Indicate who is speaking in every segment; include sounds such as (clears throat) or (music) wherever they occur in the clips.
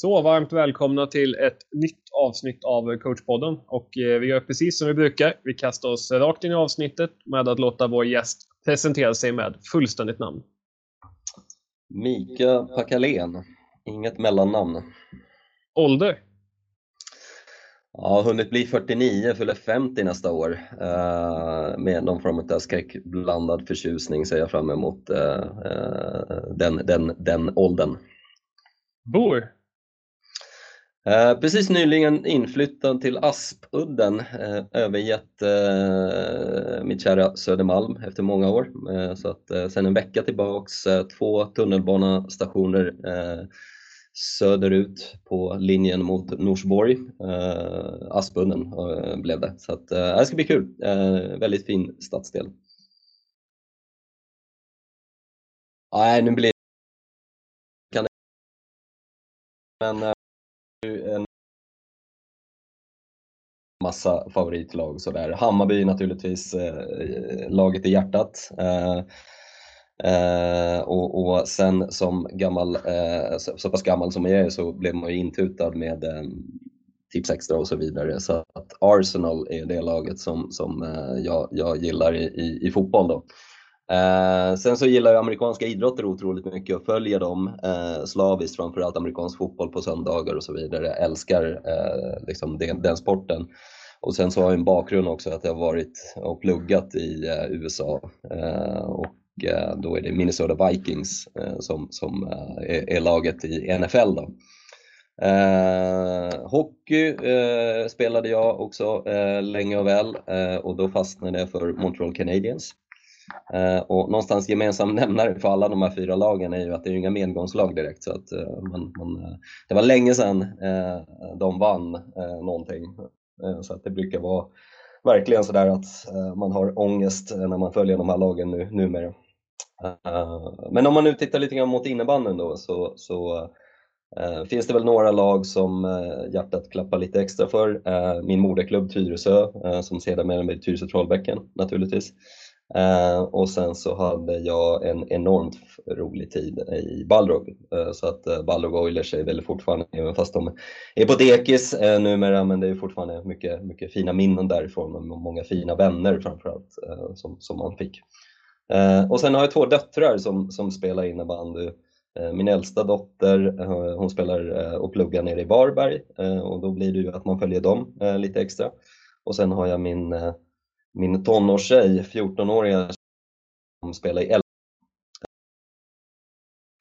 Speaker 1: Så varmt välkomna till ett nytt avsnitt av coachpodden och eh, vi gör precis som vi brukar. Vi kastar oss rakt in i avsnittet med att låta vår gäst presentera sig med fullständigt namn.
Speaker 2: Mika Pakalén, inget mellannamn.
Speaker 1: Ålder?
Speaker 2: Ja, hunnit bli 49, fyller 50 nästa år. Uh, med någon form av skräckblandad förtjusning ser jag fram emot uh, uh, den, den, den åldern.
Speaker 1: Bor?
Speaker 2: Eh, precis nyligen inflyttad till Aspudden, eh, övergett eh, mitt kära Södermalm efter många år. Eh, så att eh, sen en vecka tillbaks, eh, två tunnelbanestationer eh, söderut på linjen mot Norsborg. Eh, Aspudden eh, blev det. Så att, eh, det ska bli kul. Eh, väldigt fin stadsdel. Nej, nu blir det... Men massa favoritlag sådär. Hammarby naturligtvis eh, laget i hjärtat. Eh, eh, och, och, sen som gammal, eh, så, så, pass gammal som jag är så blev man ju intutad med eh, tips extra och så vidare. Så att Arsenal är det laget som, som eh, jag, jag gillar i, i, i fotboll då. Eh, sen så gillar jag amerikanska idrotter otroligt mycket och följer dem eh, slaviskt, framförallt amerikansk fotboll på söndagar och så vidare. Jag älskar eh, liksom den, den, sporten. Och sen så har jag en bakgrund också att jag har varit och pluggat i eh, USA eh, och eh, då är det Minnesota Vikings eh, som, som eh, är, är, laget i NFL. Då. Eh, hockey eh, spelade jag också eh, länge och väl och då fastnade jag för Montreal Canadiens. Eh, och någonstans gemensam (laughs) nämnare för alla de här fyra lagen är ju att det är inga medgångslag direkt. Så att, eh, man, man, eh, det var länge sedan de vann någonting. Så att det brukar vara verkligen sådär att man har ångest när man följer de här lagen nu, numera. Men om man nu tittar lite grann mot innebanden då så, så finns det väl några lag som hjärtat klappar lite extra för. Min moderklubb Tyresö som sedermera blir Tyresö Trollbäcken naturligtvis. Uh, och sen så hade jag en enormt rolig tid i Balrog. Uh, så att uh, Balrog Oilers är väl fortfarande, även fast de är på dekis uh, numera, men det är fortfarande mycket, mycket fina minnen därifrån och många fina vänner framförallt uh, som, som man fick. och sen har jag två döttrar som, som spelar innebandy. Min äldsta dotter, hon spelar och pluggar nere i Varberg och då blir det ju att man följer dem lite extra. Och sen har jag min min tonårstjej, 14-åriga, som spelar i L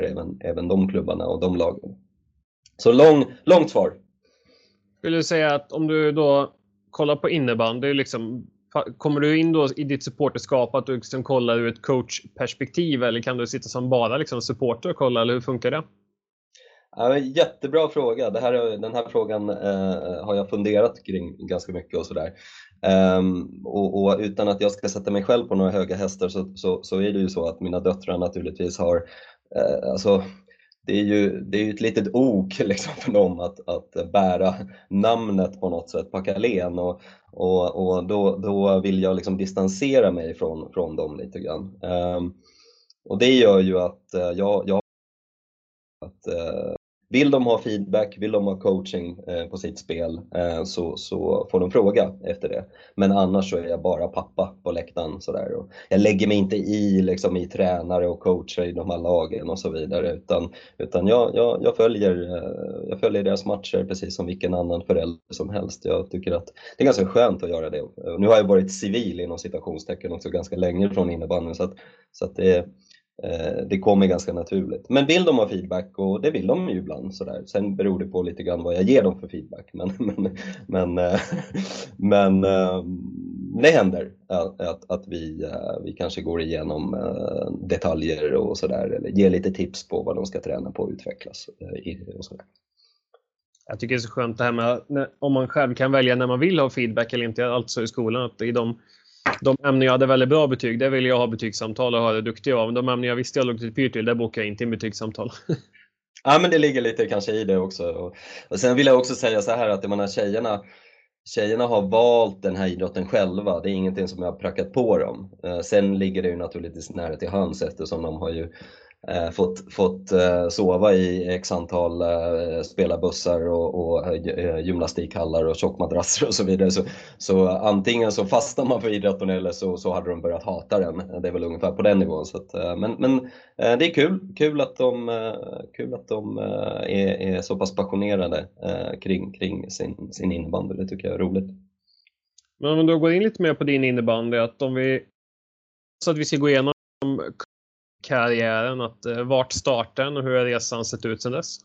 Speaker 2: även, även de klubbarna och de lagen. Så lång, långt svar.
Speaker 1: Skulle du säga att om du då kollar på innebandy, liksom, kommer du in då i ditt supporterskap att du liksom kollar ur ett coachperspektiv eller kan du sitta som bara liksom supporter och kolla eller hur funkar det?
Speaker 2: Ja, jättebra fråga. Det här, den här frågan eh, har jag funderat kring ganska mycket och sådär. Um, och, och, utan att jag ska sätta mig själv på några höga hästar så, så, så är det ju så att mina döttrar naturligtvis har, eh, alltså det är ju det är ett litet ok (laughs) liksom för dem att, att bära namnet på något sätt, Packalén och, och, och då, då vill jag liksom distansera mig från, från dem lite grann. Um, och det gör ju att eh, jag, jag att, uh, vill de ha feedback, vill de ha coaching eh, på sitt spel eh, så, så får de fråga efter det. Men annars så är jag bara pappa på läktaren. Sådär. Och jag lägger mig inte i, liksom, i tränare och coacher i de här lagen och så vidare utan, utan jag, jag, jag, följer, eh, jag följer deras matcher precis som vilken annan förälder som helst. Jag tycker att det är ganska skönt att göra det. Nu har jag varit civil inom citationstecken också ganska länge från innebandyn så, att, så att det Eh, det kommer ganska naturligt. Men vill de ha feedback, och det vill de ju ibland, sådär. sen beror det på lite grann vad jag ger dem för feedback. (laughs) Men, men, men, eh, men eh, det händer att, att vi, vi kanske går igenom detaljer och sådär, eller ger lite tips på vad de ska träna på och utvecklas. Och sådär.
Speaker 1: Jag tycker det är så skönt det här med om man själv kan välja när man vill ha feedback eller inte, alltså i skolan. Att i de de ämnen jag hade väldigt bra betyg, där ville jag ha betygssamtal och höra duktig av. De ämnen jag visste jag låg till pyr till, där bokade jag inte in betygssamtal. (laughs)
Speaker 2: Ja men det ligger lite kanske i det också. Och, och sen vill jag också säga så här att jag menar, tjejerna, tjejerna har valt den här idrotten själva. Det är ingenting som jag har prackat på dem. Eh, sen ligger det ju naturligtvis nära till hands eftersom de har ju Eh, fått, fått eh, sova i x antal eh, spelarbussar och, och eh, gymnastikhallar och tjockmadrasser och så vidare. Så, så antingen så fastnar man för idrotten eller så, så hade de börjat hata den. Det är väl ungefär på den nivån. Så att, eh, men men eh, det är kul, kul att de, eh, kul att de eh, är, är så pass passionerade eh, kring, kring sin, sin innebandy. Det tycker jag är roligt.
Speaker 1: Men om du går in lite mer på din innebandy, att om vi så att vi ska gå igenom karriären, att eh, vart startade den och hur har resan sett ut sedan dess?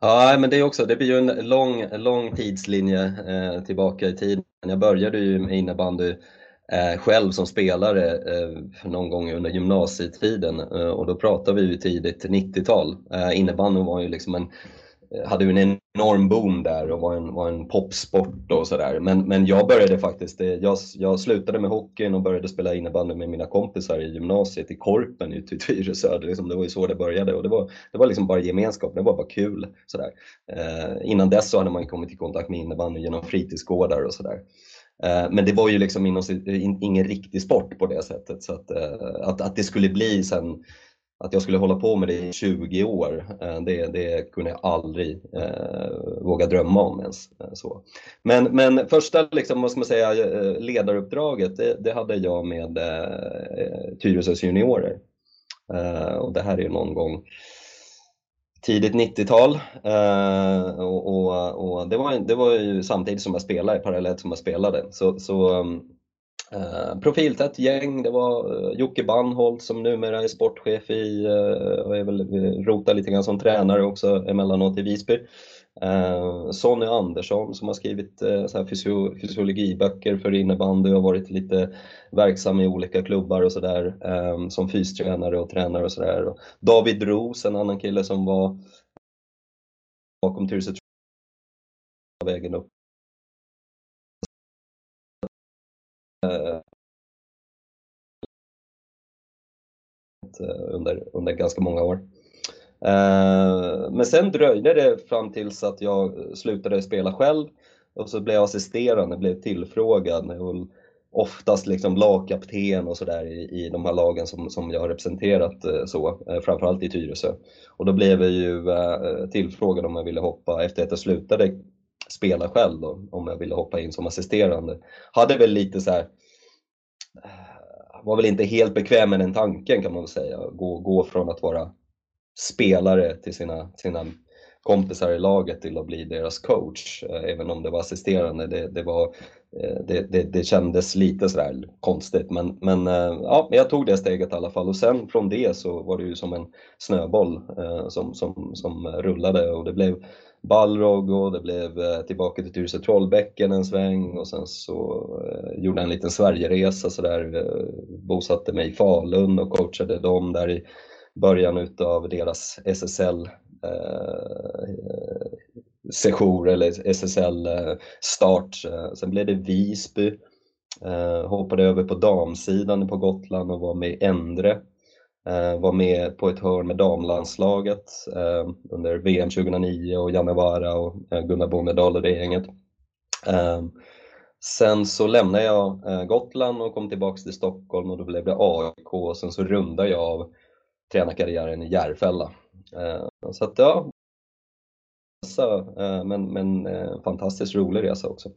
Speaker 2: Ja, men det är också, det blir ju en lång, lång tidslinje eh, tillbaka i tiden. Jag började ju med innebandy eh, själv som spelare eh, någon gång under gymnasietiden eh, och då pratar vi ju tidigt 90-tal. Eh, innebandyn var ju liksom en Eh, hade ju en enorm boom där och var en, var en popsport och sådär. Men, men jag började faktiskt, eh, jag, jag slutade med hockeyn och började spela innebandy med mina kompisar i gymnasiet i Korpen ute i Tyresö. Det, liksom, det var ju så det började och det var, det var liksom bara gemenskap, det var bara kul. Sådär. Eh, innan dess så hade man kommit i kontakt med innebandy genom fritidsgårdar och sådär. Eh, men det var ju liksom ingen riktig sport på det sättet så att, att, att det skulle bli sen att jag skulle hålla på med det i 20 år, eh, det, det kunde jag aldrig eh, våga drömma om ens. Eh, så. Men, men första liksom, vad ska man säga, eh, ledaruppdraget, det, det hade jag med eh, Tyresös juniorer. Eh, och det här är ju någon gång tidigt 90-tal eh, och, och, och, det, var, det var ju samtidigt som jag spelade, parallellt som jag spelade. Så, så mm, Eh, profiltätt gäng, det var uh, Jocke Bannholt som numera är sportchef i, uh, och är väl, eh, rotar lite grann som tränare också emellanåt i Visby. Uh, Sonny Andersson som har skrivit uh, så här fysio fysiologiböcker för innebandy och varit lite verksam i olika klubbar och sådär um, som fystränare och tränare och sådär. David Roos, en annan kille som var bakom Tyresö vägen upp Eh, under, under ganska många år. Eh, men sen dröjde det fram tills att jag slutade spela själv och så blev jag assisterande, blev tillfrågad och oftast liksom lagkapten och sådär i, i de här lagen som, som jag har representerat eh, så, framförallt i Tyresö. Och då blev jag ju tillfrågad om jag ville hoppa efter att jag slutade spela själv då, om jag ville hoppa in som assisterande. Hade väl lite så här, eh, var väl inte helt bekväm med den tanken kan man väl säga. Gå, gå från att vara spelare till sina, sina kompisar i laget till att bli deras coach, eh, även om det var assisterande. Det, det, var, eh, det, det, det kändes lite sådär konstigt, men, men ja, jag tog det steget i alla fall och sen från det så var det ju som en snöboll som, som, som rullade och det blev Balrog och det blev eh, tillbaka till Tyresö Trollbäcken en sväng och sen så eh, gjorde jag en liten Sverigeresa sådär, eh, bosatte mig i Falun och coachade dem där i början utav deras SSL-session eller SSL-start. Sen blev det Visby. Hoppade över på damsidan på Gotland och var med i Endre. Eh, var med på ett hörn med damlandslaget eh, under VM 2009 och Janne Vara och eh, Gunnar Bonedal och det gänget. Eh, sen så lämnade jag eh, Gotland och kom tillbaks till Stockholm och då blev det AIK och sen så rundade jag av tränarkarriären i Järfälla. Eh, så att ja, eh, men, men eh, fantastiskt rolig resa också.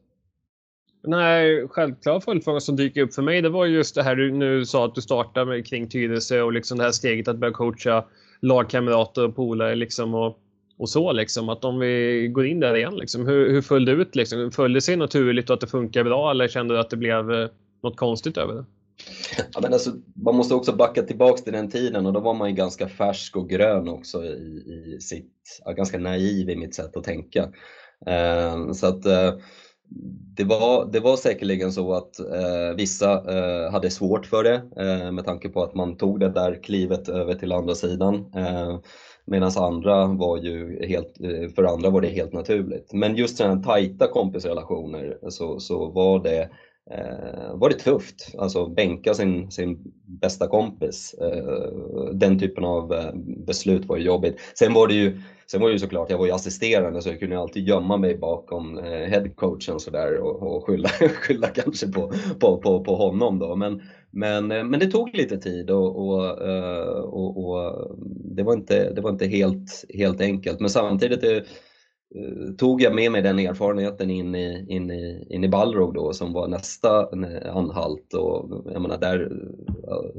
Speaker 1: Nej, självklara följdfrågan som dyker upp för mig, det var just det här du nu sa att du startade med kring Tyresö och liksom det här steget att börja coacha lagkamrater och polare liksom och, och så liksom. Att om vi går in där igen liksom, hur, hur föll det ut liksom? Föll det sig naturligt och att det funkar bra eller kände du att det blev eh, något konstigt över det?
Speaker 2: Ja, men alltså, man måste också backa tillbaks till den tiden och då var man ju ganska färsk och grön också i, i sitt, ja, ganska naiv i mitt sätt att tänka. Eh, så att eh, det var, det var säkerligen så att eh, vissa eh, hade svårt för det eh, med tanke på att man tog det där klivet över till andra sidan. Eh, Medan andra var ju helt, eh, för andra var det helt naturligt. Men just sådana tajta kompisrelationer så, så var det eh, var det tufft. Alltså bänka sin, sin bästa kompis. Eh, den typen av eh, beslut var ju jobbigt. Sen var det ju Sen var det ju såklart, jag var ju assisterande så jag kunde alltid gömma mig bakom eh, headcoachen sådär och, och skylla, (laughs) skylla kanske på, på, på, på honom då. Men, men, men det tog lite tid och, och, och, och det var inte, det var inte helt, helt enkelt. Men samtidigt är, Eh, tog jag med mig den erfarenheten in i, in i, in i Balrog då som var nästa anhalt och jag menar där,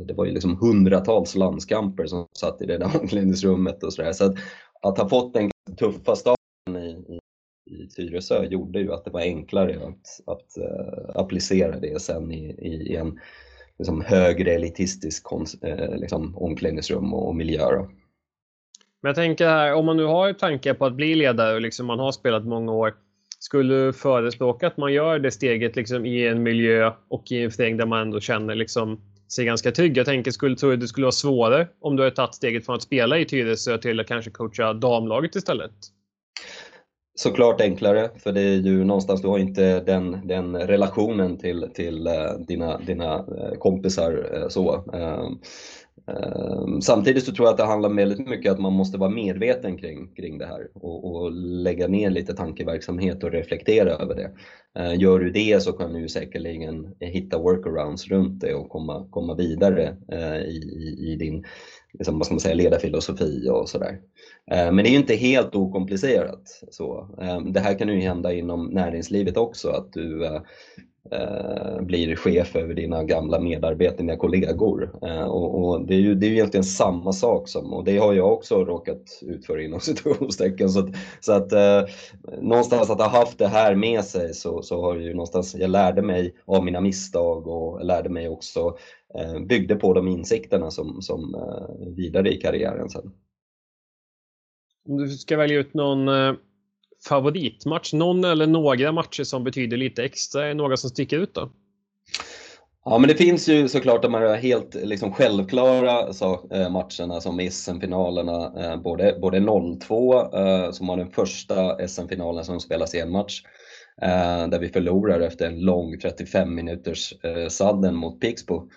Speaker 2: det var ju liksom hundratals landskamper som satt i det (laughs) där omklädningsrummet och sådär. Så att, att ha fått den tuffa starten i, i, i Tyresö gjorde ju att det var enklare att, att uh, applicera det sen i, i en liksom, högre elitistisk uh, liksom, omklädningsrum och, och miljö. Då.
Speaker 1: Men jag tänker här, om man nu har tankar på att bli ledare och liksom man har spelat många år. Skulle du förespråka att man gör det steget liksom i en miljö och i en förening där man ändå känner liksom sig ganska trygg. Jag tänker, skulle, tror du det skulle vara svårare om du hade tagit steget från att spela i Tyresö till att kanske coacha damlaget istället?
Speaker 2: Såklart enklare, för det är ju någonstans, du har inte den, den relationen till, till eh, dina, dina eh, kompisar eh, så. Ehm, Ehm, samtidigt så tror jag att det handlar väldigt mycket om att man måste vara medveten kring, kring det här och, och, lägga ner lite tankeverksamhet och reflektera över det. Ehm, gör du det så kan du säkerligen hitta workarounds runt det och komma, komma vidare eh, i, i, i din liksom, vad ska man säga, ledarfilosofi och sådär. Ehm, men det är ju inte helt okomplicerat. Så. Det här kan ju hända inom näringslivet också, att du eh, Eh, blir chef över dina gamla medarbetare, dina kollegor. Eh, och, och, det, är ju, det är ju egentligen samma sak som, och det har jag också råkat ut för inom (laughs) situationstecken. Så att, så att eh, någonstans att ha haft det här med sig så, så har ju någonstans, jag lärde mig av mina misstag och lärde mig också, eh, byggde på de insikterna som, som eh, vidare i karriären sen.
Speaker 1: Om du ska välja ut någon eh, favoritmatch? Någon eller några matcher som betyder lite extra? Är några som sticker ut då?
Speaker 2: Ja, men det finns ju såklart de här helt liksom, självklara så, äh, matcherna som SM-finalerna, äh, både, både 02 äh, eh, som var den första SM-finalen som spelas i en match, där vi förlorar efter en lång 35 minuters sadden mot Pixbo.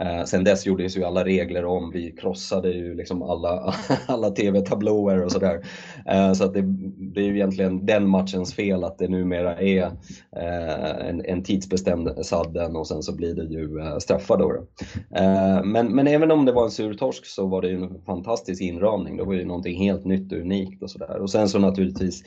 Speaker 2: Eh, sen dess gjordes ju alla regler om, vi krossade ju liksom alla, (laughs) alla TV-tablåer och sådär. Eh, så att det, det är ju egentligen den matchens fel att det numera är eh, en, en tidsbestämd sadden och sen så blir det ju eh, straffar då. Eh, men, men även om det var en sur torsk så var det ju en fantastisk inramning, det var ju någonting helt nytt och unikt och sådär. Och sen så naturligtvis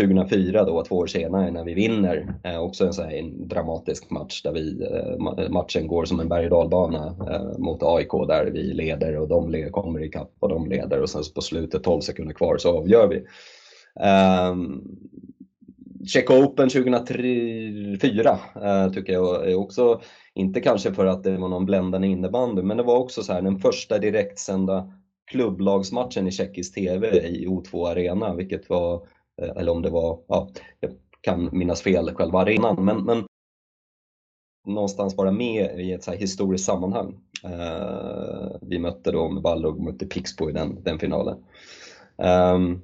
Speaker 2: 2004 då, två år senare när vi vinner, eh, också en, så här, en dramatisk match där vi, eh, matchen går som en berg och dalbana eh, mot AIK där vi leder och de led, kommer ikapp och de leder och sen på slutet 12 sekunder kvar så avgör vi. Ehm, Check Open 2004 eh, tycker jag är också, inte kanske för att det var någon bländande innebandy, men det var också så här, den första direktsända klubblagsmatchen i tjeckisk TV i O2 Arena, vilket var Eh, eller om det var, ja, jag kan minnas fel själva arenan, men, men någonstans vara med i ett så historiskt sammanhang. Uh, vi mötte då med Balrog mötte Pixbo i den, den finalen. Um,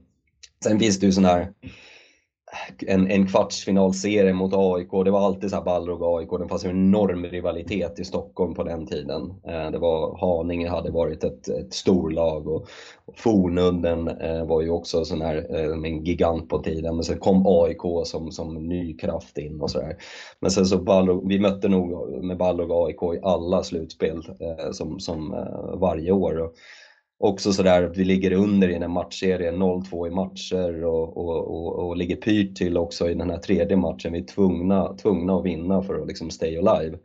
Speaker 2: sen finns det ju sådana här en, en kvartsfinalserie mot AIK. Det var alltid så här Balrog och AIK. Det fanns en enorm rivalitet i Stockholm på den tiden. Eh, det var, Haninge hade varit ett, ett storlag och, Fornunden eh, var ju också sån här, eh, en gigant på tiden. Men sen kom AIK som, som ny kraft in och sådär. Men sen så Balrog, vi mötte nog med Balrog och AIK i alla slutspel som, som varje år också sådär att vi ligger under i den här matchserien, 0-2 i matcher och, och, och, och, ligger pyrt till också i den här tredje matchen. Vi är tvungna, tvungna att vinna för att liksom stay alive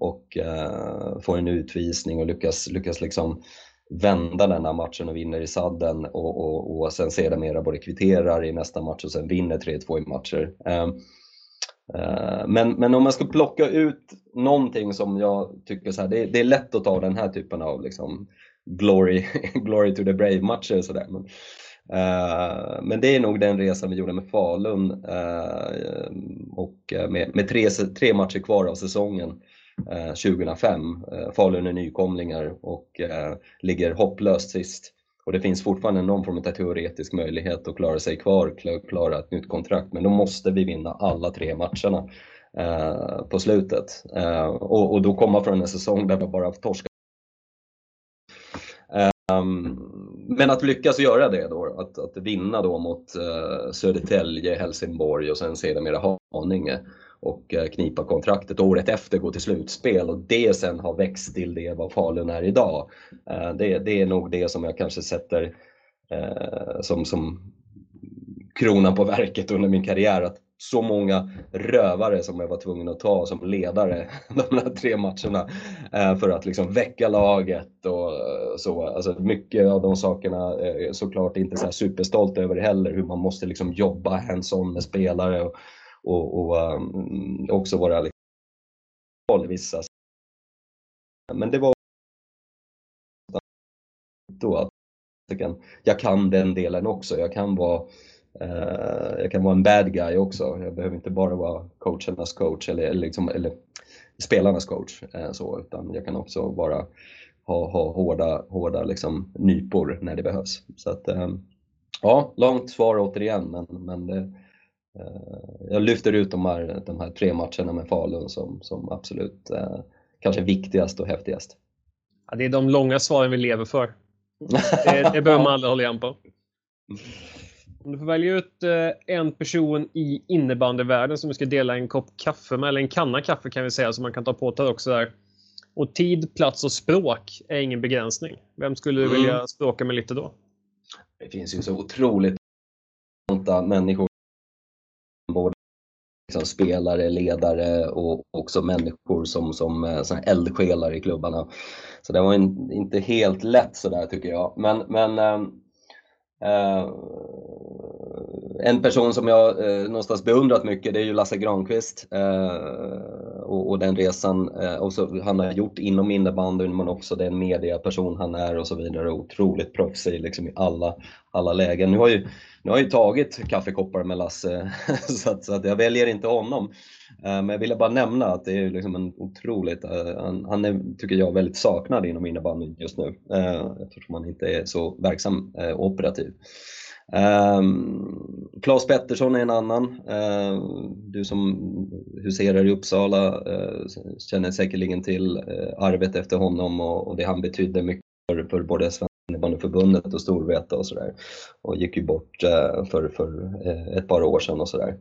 Speaker 2: och uh, få en utvisning och lyckas, lyckas liksom vända den här matchen och vinner i sadden och, och, och sen sedermera både kvitterar i nästa match och sen vinner 3-2 i matcher. Uh, men, men om man ska plocka ut någonting som jag tycker så här, det, det är lätt att ta den här typen av liksom, glory, (laughs) glory to the brave-matcher sådär. Men, uh, men det är nog den resan vi gjorde med Falun uh, och eh, med, med tre, tre matcher kvar av säsongen uh, 2005. Falun är nykomlingar och ligger hopplöst sist. Och det finns fortfarande någon form av teoretisk möjlighet att klara sig kvar, klara ett nytt kontrakt, men då måste vi vinna alla tre matcherna. på slutet. Och, och då komma från en säsong där vi bara torskat Ehm, men att lyckas göra det då, att, att vinna då mot uh, Södertälje, Helsingborg och sen sedermera Haninge och uh, knipa kontraktet året efter gå till slutspel och det sen har växt till det vad Falun är idag. Uh, det, det, är nog det som jag kanske sätter som, som kronan på verket under min karriär. Att så många rövare som jag var tvungen att ta som ledare (laughs) de här tre matcherna eh, för att liksom väcka laget och eh, så. Alltså mycket av de sakerna är såklart inte så superstolt över heller, hur man måste liksom jobba hands-on med spelare och, och, och um, också vara liksom, vissa. Men det var då att jag kan den delen också. Jag kan vara jag kan vara en bad guy också. Jag behöver inte bara vara coachernas coach eller, eller, liksom, eller spelarnas coach. Uh, så, utan jag kan också vara, ha, ha hårda, hårda liksom, nypor när det behövs. Så att, um, ja, långt svar återigen, men, men det, jag lyfter ut de här, de här tre matcherna med Falun som, som absolut kanske viktigast och häftigast.
Speaker 1: Ja, det är de långa svaren vi lever för. Det, det behöver man aldrig hålla igen på. Om du får välja ut eh, en person i innebandyvärlden som du ska dela en kopp kaffe med, eller en kanna kaffe kan vi säga, som man kan ta på sig också där. Och tid, plats och språk är ingen begränsning. Vem skulle du mm. vilja språka med lite då?
Speaker 2: Det finns ju så otroligt människor, både liksom spelare, ledare och också människor som, som eh, såna eldsjälar i klubbarna. Så det var inte helt lätt sådär tycker jag. Men, men Eh, en person som jag eh, någonstans beundrat mycket det är ju Lasse Granqvist eh, och, och, den resan eh, och så, han har gjort inom innebandyn men också den mediaperson han är och så vidare. Otroligt proffsig liksom, i alla, alla lägen. Nu har, ju, nu har jag ju tagit kaffekoppar med Lasse (laughs) så, att, så att jag väljer inte honom. Eh, men jag ville bara nämna att det är liksom en otroligt, eh, han, han är, tycker jag, väldigt saknad inom innebandyn just nu eh, eftersom han inte är så verksam operativ. Um, Claes Pettersson är en annan. Uh, du som huserar i Uppsala uh, känner säkerligen till uh, arbetet efter honom och, och, det han betydde mycket för, för både Svenska innebandyförbundet och Storvreta och sådär. Och gick ju bort uh, för, för ett par år sedan och sådär.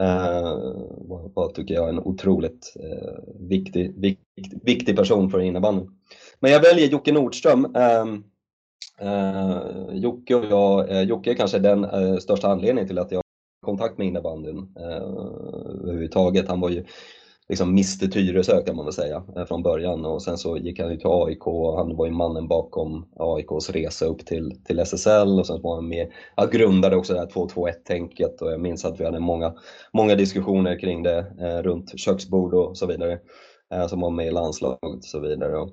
Speaker 2: Uh, tycker jag är en otroligt eh, viktig, viktig, viktig person för innebandyn. Men jag väljer Jocke Nordström. Uh, uh, Jocke och jag, uh, Jocke är kanske den största anledningen till att jag har kontakt med innebandyn eh, överhuvudtaget. Han var ju liksom Mr Tyresö kan man väl säga eh, från början. Och sen så gick han ju till AIK och han var ju mannen bakom AIKs resa upp till, till SSL och sen var han med, ja, grundade också det här 2-2-1-tänket och jag minns att vi hade många, många diskussioner kring det eh, runt köksbord och så vidare eh, som var med i landslaget och så vidare. Och,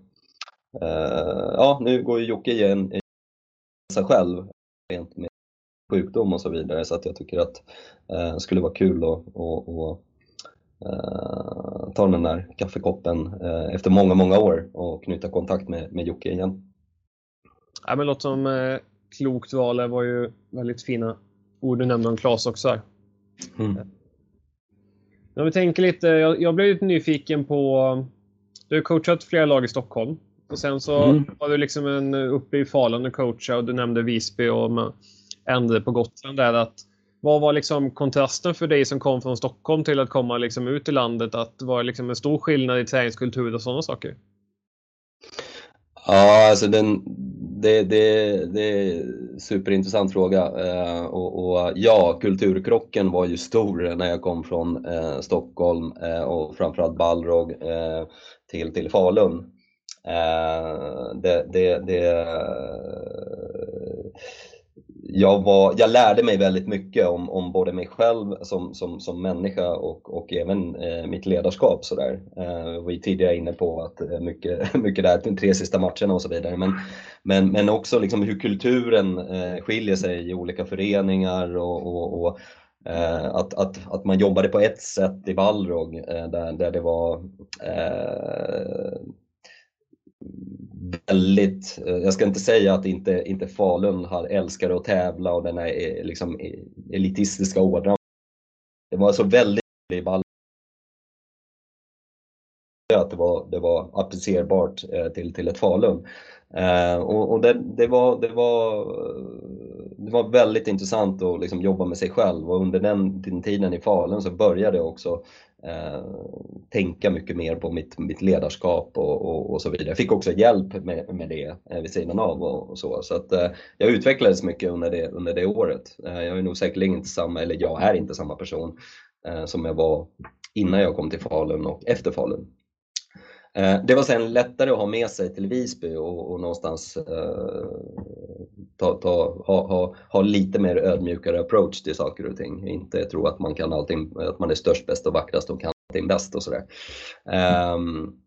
Speaker 2: eh, ja, nu går ju Jocke igen i sig själv rent med sjukdom och så vidare. Så att jag tycker att eh, det skulle vara kul att eh, ta den där kaffekoppen eh, efter många, många år och knyta kontakt med, med Jocke igen.
Speaker 1: Ja, men låter som eh, klokt val. Det var ju väldigt fina ord du nämnde om Claes också. Här. Mm. Om vi tänker lite, jag, jag blev lite nyfiken på, du har coachat flera lag i Stockholm. Och sen så mm. var du liksom en, uppe i Falun och coachade och du nämnde Visby och Endre på Gotland där. Att, vad var liksom kontrasten för dig som kom från Stockholm till att komma liksom ut i landet? Att var liksom en stor skillnad i träningskultur och sådana saker?
Speaker 2: Ja, alltså den, det, det, det är en superintressant fråga. Eh, och, och, ja, kulturkrocken var ju stor när jag kom från eh, Stockholm eh, och framförallt Balrog eh, till, till Falun. Eh, det, det, det, jag, var, jag lärde mig väldigt mycket om, om både mig själv som, som, som människa och, och även eh, mitt ledarskap. Så där. Eh, var tidigare inne på att eh, mycket, (laughs) mycket där, de tre sista matcherna och så vidare. Men, men, men också liksom hur kulturen eh, skiljer sig i olika föreningar och, och, och eh, att, att, att man jobbade på ett sätt i Balrog eh, där, där det var eh, väldigt, eh, jag ska inte säga att inte, inte Falun har älskar att tävla och den här eh, liksom, eh, elitistiska ådran. Det var så väldigt i att det var, det var applicerbart till, till ett Falun. Eh, och, och det, det, var, det, var, det var väldigt intressant att liksom jobba med sig själv och under den, den tiden i Falun så började jag också eh, Eh, tänka mycket mer på mitt, mitt ledarskap och, och, och, så vidare. Jag fick också hjälp med, med det eh, vid sidan av och, och så. Så att, eh, jag utvecklades mycket under det, under det året. Eh, jag är nog säkerligen inte samma, eller jag är inte samma person eh, som jag var innan jag kom till Falun och efter Falun. Eh, det var sen lättare att ha med sig till Visby och, och någonstans eh, ta, ta, ha, ha, ha, lite mer ödmjukare approach till saker och ting. Inte tro att man kan allting, att man är störst, bäst och vackrast och kan allting bäst och sådär. Um,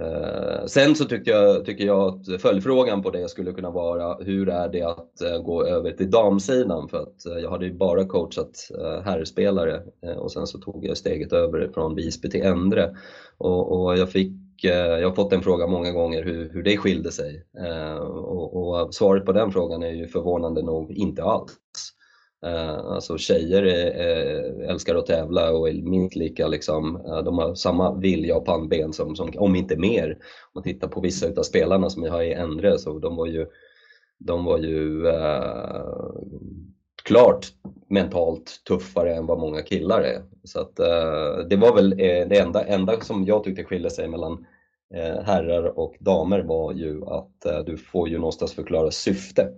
Speaker 2: Uh, sen så tycker jag, tycker jag att följdfrågan på det skulle kunna vara hur är det att uh, gå över till damsidan? För att uh, jag hade ju bara coachat herrspelare och sen så tog jag steget över från Visby till Endre. Och, och jag, fick, Eh, jag har fått den frågan många gånger hur, hur det skilde sig. Eh, och, och svaret på den frågan är ju förvånande nog inte alls. Eh, alltså tjejer är, älskar att tävla och är minst lika liksom, de har samma vilja och pannben som, som, om inte mer. Om man tittar på vissa utav spelarna som jag har i Endre så de var ju, de var ju eh, klart mentalt tuffare än vad många killar är. Så att, eh, det var väl eh, det enda, enda som jag tyckte skilde sig mellan eh, herrar och damer var ju att eh, du får ju någonstans förklara syfte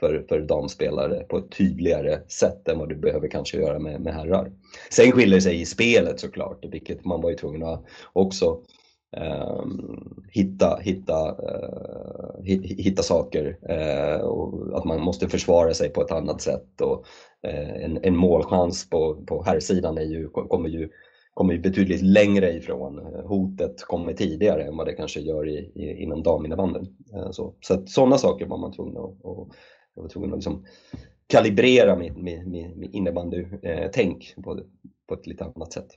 Speaker 2: för, för damspelare på ett tydligare sätt än vad du behöver kanske göra med, med herrar. Sen skiljer det sig i spelet såklart, vilket man var ju tvungen att också Um, hitta, hitta, uh, hitta saker uh, och att man måste försvara sig på ett annat sätt och Eh, en, en målchans på, på herrsidan är ju, kommer, ju, kommer ju betydligt längre ifrån. Eh, hotet kommer tidigare än vad det kanske gör i, i, inom daminnebandyn. Eh, så så sådana saker var man tvungen att, och, jag var tvungen att liksom kalibrera mitt, mitt, mitt innebandytänk på, på ett lite annat sätt.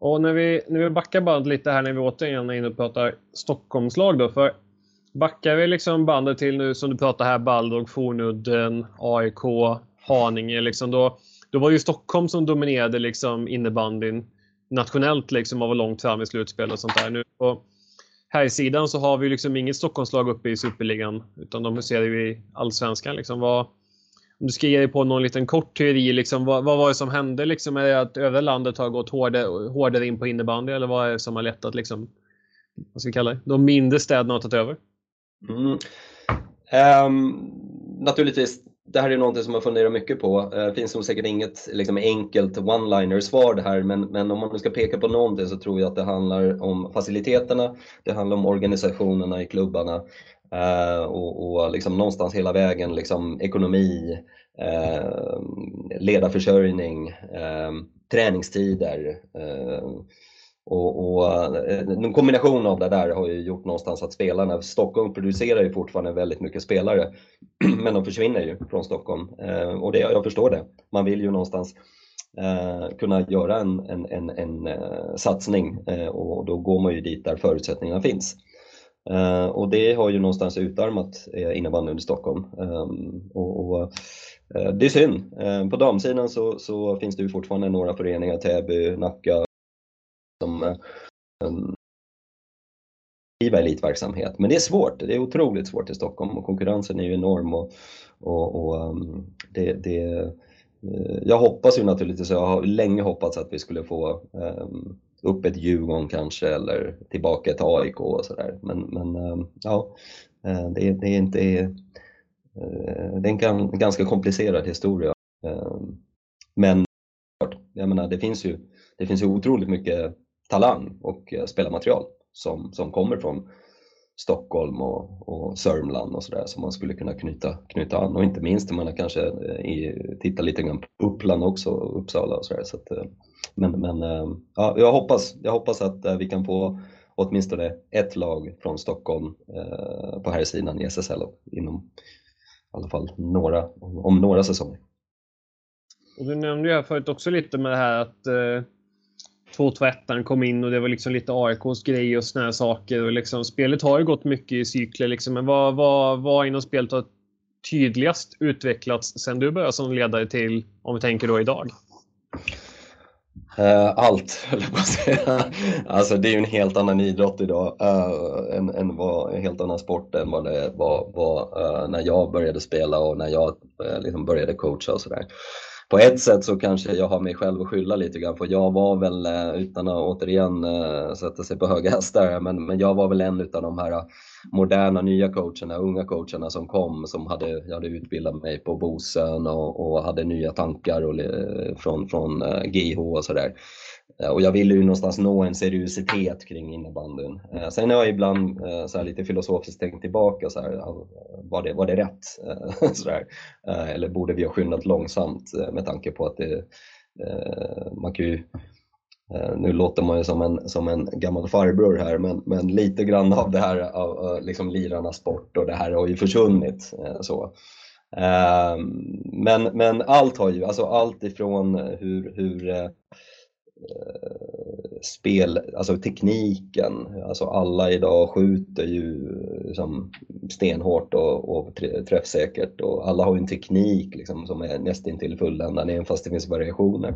Speaker 1: Och när vi, när vi backar bandet lite här när vi återigen är inne och pratar Stockholmslag då. För backar vi liksom bandet till nu som du pratar här, Baldog, Fornudden, AIK, Haninge. Liksom då, då var det ju Stockholm som dominerade liksom innebandyn nationellt liksom och var långt fram i slutspel och sånt där. Nu på här i sidan så har vi liksom inget Stockholmslag uppe i Superligan utan de huserar ju i Allsvenskan. Liksom. Vad, om du ska ge dig på någon liten kort teori, liksom, vad, vad var det som hände? Liksom, är det att övriga landet har gått hårdare, hårdare in på innebandy eller vad är det som har lett att liksom, vad ska vi kalla det, de mindre städerna har tagit över?
Speaker 2: Mm. Um, naturligtvis det här är någonting som jag funderar mycket på. Eh, det finns nog säkert inget liksom, enkelt one-liner svar det här, men, men om man nu ska peka på någonting så tror jag att det handlar om faciliteterna, det handlar om organisationerna i klubbarna eh, och, och liksom någonstans hela vägen liksom, ekonomi, eh, ledarförsörjning, eh, träningstider, eh, och, och, eh, en kombination av det där har ju gjort någonstans att spelarna, Stockholm producerar ju fortfarande väldigt mycket spelare, (clears throat) men de försvinner ju från Stockholm. Eh, och det, jag förstår det. Man vill ju någonstans eh, kunna göra en, en, en, en eh, satsning eh, och då går man ju dit där förutsättningarna finns. Eh, och det har ju någonstans utarmat eh, innebandyn i Stockholm. Ehm, och, och eh, det är synd. På damsidan så, så finns det ju fortfarande några föreningar, Täby, Nacka, som eh, driva elitverksamhet. Men det är svårt, det är otroligt svårt i Stockholm och konkurrensen är ju enorm. Och, och, och um, det, det, eh, jag hoppas ju naturligtvis, jag har länge hoppats att vi skulle få um, upp ett Djurgården kanske eller tillbaka till AIK och sådär. Men, men um, ja, eh, det, det, är inte eh, det är en ganska komplicerad historia. Men jag menar, det finns ju, det finns ju otroligt mycket talang och eh, spelarmaterial som, som kommer från Stockholm och, och Sörmland och sådär som man skulle kunna knyta, knyta an och inte minst om man kanske eh, i, tittar lite grann på Uppland också, Uppsala och sådär. Så att, eh, men men ja, jag, hoppas, jag hoppas att vi kan få åtminstone ett lag från Stockholm eh, på här sidan i SSL inom i alla fall några, om några säsonger.
Speaker 1: Och du nämnde ju här förut också lite med det här att eh 2-2-1 kom in och det var liksom lite AIKs grej och såna här saker. Och liksom, spelet har ju gått mycket i cykler. Liksom. Men vad, vad, vad inom spelet har tydligast utvecklats sen du började som ledare till, om vi tänker då idag?
Speaker 2: Eh, allt, (laughs) höll jag på att säga. Alltså det är ju en helt annan idrott idag, uh, en, en, en helt annan sport än vad det var, var uh, när jag började spela och när jag eh, liksom började coacha och sådär. På ett sätt så kanske jag har mig själv att skylla lite grann, för jag var väl, eh, utan att återigen eh, sätta sig på höga hästar, men, men jag var väl en av de här eh, moderna nya coacherna, unga coacherna som kom som hade, jag hade utbildat mig på Bosön och, och hade nya tankar och, från, från GH och sådär. Eh, och jag ville ju någonstans nå en seriositet kring innebandyn. Eh, sen har jag ibland eh, så lite filosofiskt tänkt tillbaka, så här, var, det, var det rätt? (laughs) så där. Eller borde vi ha skyndat långsamt med tanke på att det, man kan ju nu låter man ju som en, som en gammal farbror här, men, men lite grann av det här av liksom lirarnas sport och det här har ju försvunnit. Så. Men, men allt har ju, alltså allt ifrån hur, hur Eh, spel, alltså tekniken, alltså alla idag skjuter ju liksom stenhårt och, och träffsäkert och alla har ju en teknik liksom som är nästintill fulländad även fast det finns variationer.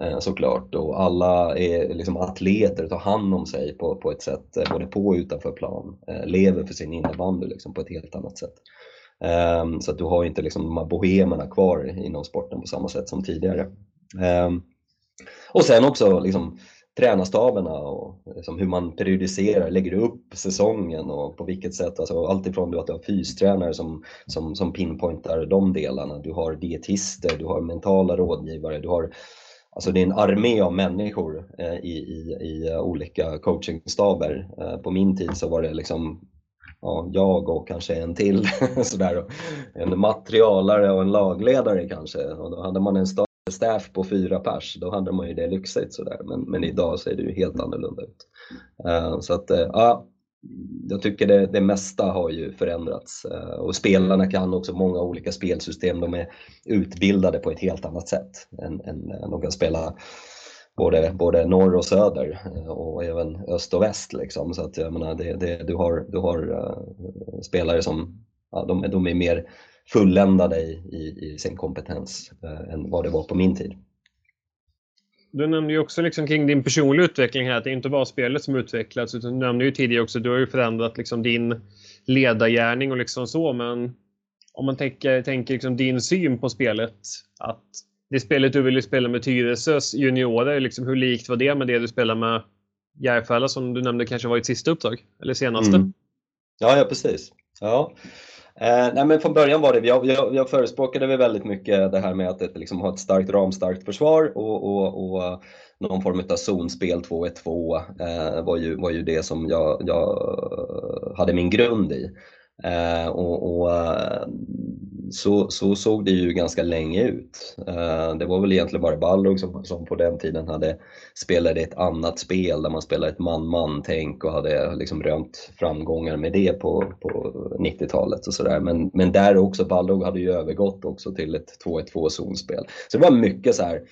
Speaker 2: Eh, såklart. Och alla är liksom atleter, och tar hand om sig på, på ett sätt, eh, både på och utanför plan. Eh, lever för sin innebandy liksom, på ett helt annat sätt. Ehm, så att du har inte liksom de här bohemerna kvar inom sporten på samma sätt som tidigare. Um, och sen också liksom, tränarstaberna och liksom hur man periodiserar, lägger upp säsongen och på vilket sätt. Alltså allt ifrån att du har fystränare som, som, som pinpointar de delarna, du har dietister, du har mentala rådgivare, du har Alltså det är en armé av människor eh, i, i, i eh, olika coachingstaber. Eh, på min tid så var det liksom ja, jag och kanske en till. (laughs) sådär. En materialare och en lagledare kanske. Och då hade man en stab staff på fyra pers, då hade man ju det lyxigt. Sådär. Men, men idag ser det ju helt annorlunda ut. Eh, så att, eh, ja, jag tycker det, det mesta har ju förändrats eh, och spelarna kan också många olika spelsystem. De är utbildade på ett helt annat sätt än, än de kan spela både, både norr och söder och även öst och väst. Liksom. Så att jag menar, det, det, du har, du har uh, spelare som ja, de, de är mer fulländade i, i, i sin kompetens uh, än vad det var på min tid.
Speaker 1: Du nämnde ju också liksom kring din personliga utveckling här, att det är inte bara spelet som utvecklats, utan du nämnde ju tidigare också, du har ju förändrat liksom din ledargärning och liksom så, men om man tänker, tänker liksom din syn på spelet, att det spelet du ville spela med Tyresös juniorer, liksom hur likt var det med det du spelar med Järfälla som du nämnde kanske var ditt sista uppdrag? Eller senaste? Mm.
Speaker 2: Ja, ja precis. Ja. Eh, nej men från början var det, jag, jag, jag förespråkade väl väldigt mycket det här med att liksom, ha ett starkt ramstarkt försvar och, och, och någon form av zonspel 2-1-2 eh, var, ju, var ju det som jag, jag hade min grund i. Eh, och, och eh, så, så såg det ju ganska länge ut. Eh, det var väl egentligen bara Balrog som, som på den tiden hade spelade ett annat spel där man spelade ett man-man-tänk och hade liksom rönt framgångar med det på, på 90-talet och sådär. Men, men där också, Balrog hade ju övergått också till ett 2-1-2 zonspel. Så det var mycket så här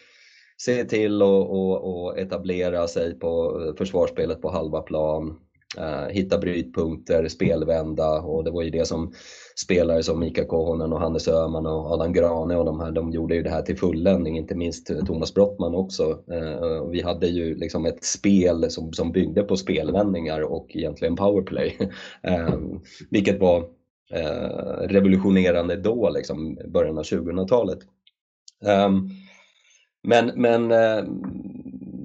Speaker 2: se till att etablera sig på eh, försvarsspelet på halva plan, Eh, hitta brytpunkter, spelvända och det var ju det som spelare som Mika Kohonen och Hannes Öhman och Adam Grane och de här, de gjorde ju det här till fulländning, inte minst eh, Thomas Brottman också. Eh, vi hade ju liksom ett spel som, som byggde på spelvändningar och egentligen powerplay, (laughs) vilket var revolutionerande då, liksom början av 2000-talet. Men, men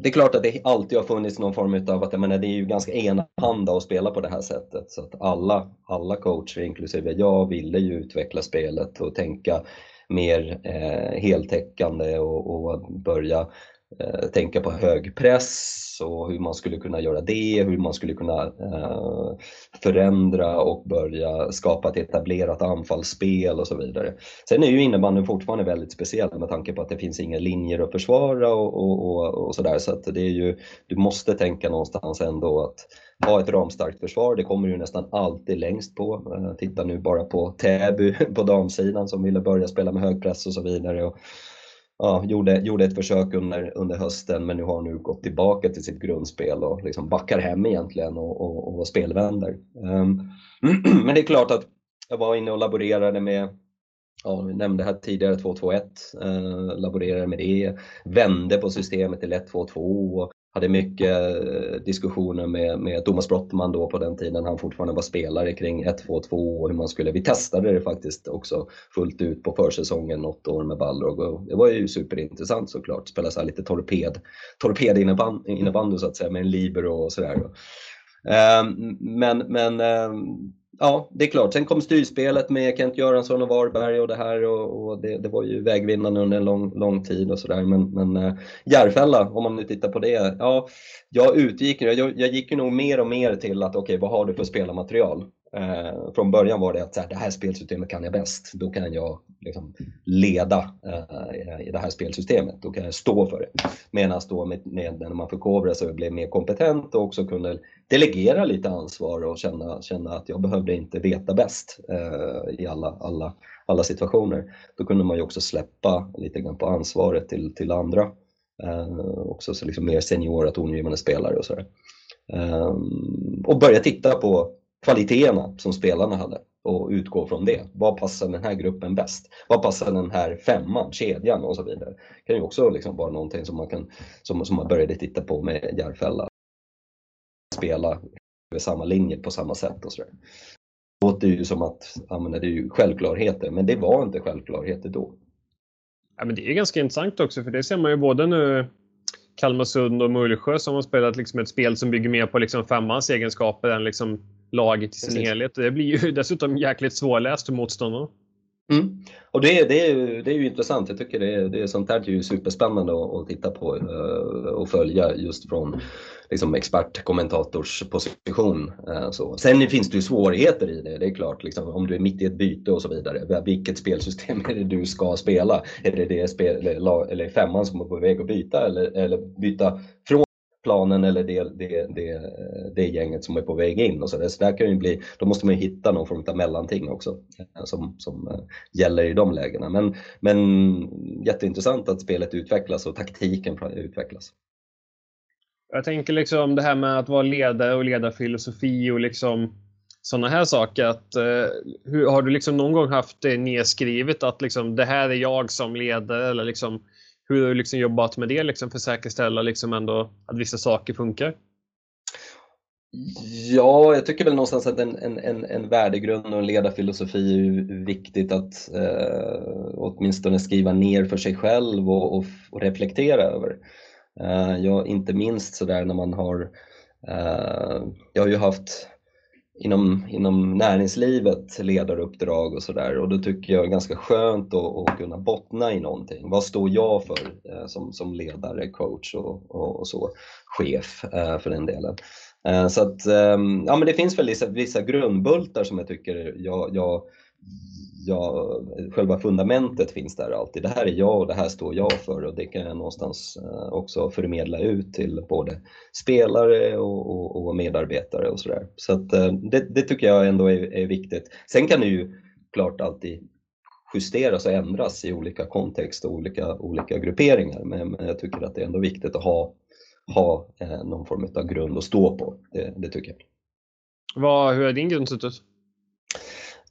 Speaker 2: det är klart att det alltid har funnits någon form av att jag menar, det är ju ganska enahanda att spela på det här sättet. Så att alla, alla coacher, inklusive jag, ville ju utveckla spelet och tänka mer eh, heltäckande och, och börja Eh, tänka på hög press och hur man skulle kunna göra det, hur man skulle kunna eh, förändra och börja skapa ett etablerat anfallsspel och så vidare. Sen är ju innebandyn fortfarande väldigt speciell med tanke på att det finns inga linjer att försvara och, och, och, och sådär så att det är ju, du måste tänka någonstans ändå att ha ett ramstarkt försvar, det kommer du nästan alltid längst på. Eh, titta nu bara på Täby (laughs) på damsidan som ville börja spela med hög press och så vidare. Och, ja, gjorde, gjorde ett försök under, under hösten men nu har nu gått tillbaka till sitt grundspel och liksom backar hem egentligen och, och, och spelvänder. Um, (clears throat) men det är klart att jag var inne och laborerade med ja, vi nämnde här tidigare 2-2-1, eh, laborerade med det, vände på systemet till 1-2-2 och hade mycket eh, diskussioner med, med Thomas Brottman då på den tiden han fortfarande var spelare kring 1-2-2 och hur man skulle, vi testade det faktiskt också fullt ut på försäsongen något år med Balrog och det var ju superintressant såklart, spela så här lite torped, torped innebandy så att säga med en libero och sådär. Ehm, men, men ehm, ja, det är klart. Sen kom styrspelet med Kent Göransson och Varberg och det här och, och det, det, var ju vägvinnande under en lång, lång tid och sådär. Men, men äh, Järfälla, om man nu tittar på det. Ja, jag utgick, jag, jag gick ju nog mer och mer till att okej, okay, vad har du för spelarmaterial? Eh, från början var det att så här, det här spelsystemet kan jag bäst. Då kan jag liksom, leda eh, i det här spelsystemet. Då kan jag stå för det. Medan då med, med, när man förkovrade sig och blev mer kompetent och också kunde delegera lite ansvar och känna, känna att jag behövde inte veta bäst eh, i alla, alla, alla situationer. Då kunde man ju också släppa lite grann på ansvaret till, till andra. Eh, också så liksom mer seniora tongivande spelare och sådär. Eh, och börja titta på kvaliteterna som spelarna hade och utgå från det. Vad passar den här gruppen bäst? Vad passar den här femman, kedjan och så vidare? Det kan ju också liksom vara någonting som man, kan, som, som man började titta på med Järfälla. Spela över samma linje på samma sätt och sådär. Det låter ju som att ja, men det är ju självklarheter, men det var inte självklarheter då.
Speaker 1: Ja, men det är ganska intressant också, för det ser man ju både nu Kalmarsund och Mullsjö som har spelat liksom ett spel som bygger mer på liksom femmans egenskaper än liksom laget i sin Precis. helhet. Det blir ju (laughs) dessutom jäkligt svårläst för motståndarna.
Speaker 2: Mm. Och det, det, är ju, det är ju intressant. Jag tycker det, är, det är sånt här är ju superspännande att, att titta på uh, och följa just från liksom, expertkommentators position. Uh, så. Sen finns det ju svårigheter i det, det är klart. Liksom, om du är mitt i ett byte och så vidare. Vilket spelsystem är det du ska spela? Är det det spel, eller, eller femman som är på väg att byta eller, eller byta från planen eller det, det, det, det gänget som är på väg in. Och så där. Så där kan ju bli, då måste man hitta någon form av mellanting också eh, som, som eh, gäller i de lägena. Men, men jätteintressant att spelet utvecklas och taktiken utvecklas.
Speaker 1: Jag tänker liksom det här med att vara ledare och ledarfilosofi och liksom sådana här saker. Att, eh, hur, har du liksom någon gång haft det nedskrivet att liksom, det här är jag som ledare eller liksom hur har du liksom jobbat med det liksom för att säkerställa liksom ändå att vissa saker funkar?
Speaker 2: Ja, jag tycker väl någonstans att en, en, en, en värdegrund och en ledarfilosofi är viktigt att eh, åtminstone skriva ner för sig själv och, och, och reflektera över. Eh, ja, inte minst sådär när man har, eh, jag har ju haft inom, inom näringslivet ledaruppdrag och sådär och då tycker jag det är ganska skönt att, att kunna bottna i någonting. Vad står jag för eh, som, som ledare, coach och, och, och så, chef eh, för den delen. Eh, så att, ehm, ja men det finns väl vissa, vissa grundbultar som jag tycker jag, jag ja, själva fundamentet finns där alltid. Det här är jag och det här står jag för och det kan jag någonstans eh, också förmedla ut till både spelare och, och, och medarbetare och sådär. Så att eh, det, det, tycker jag ändå är, är, viktigt. Sen kan det ju klart alltid justeras och ändras i olika kontext och olika, olika grupperingar men, men jag tycker att det är ändå viktigt att ha, ha eh, någon form av grund att stå på. Det, det tycker jag.
Speaker 1: Vad, hur har din grund sett ut?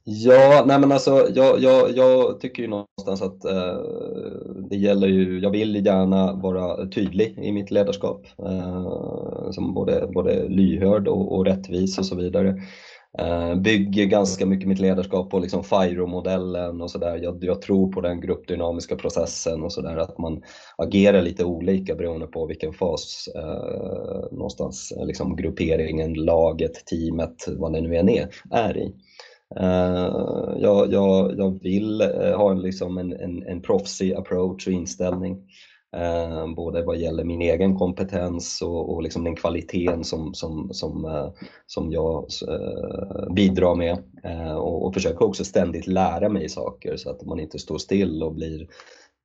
Speaker 2: Ja, nej men alltså jag, jag, jag tycker ju någonstans att eh, det gäller ju, jag vill gärna vara tydlig i mitt ledarskap. Eh, som både, både lyhörd och, och rättvis och så vidare. Eh, bygger ganska mycket mitt ledarskap på liksom FIRO-modellen och sådär. Jag, jag, tror på den gruppdynamiska processen och sådär, att man agerar lite olika beroende på vilken fas eh, någonstans eh, liksom grupperingen, laget, teamet, vad det nu än är, är i. Uh, jag, jag, jag vill uh, ha en, liksom en, en, en proffsig approach och inställning. Uh, både vad gäller min egen kompetens och, och liksom den kvaliteten som, som, som, som jag bidrar med. och, och försöka också ständigt lära mig saker så att man inte står still och blir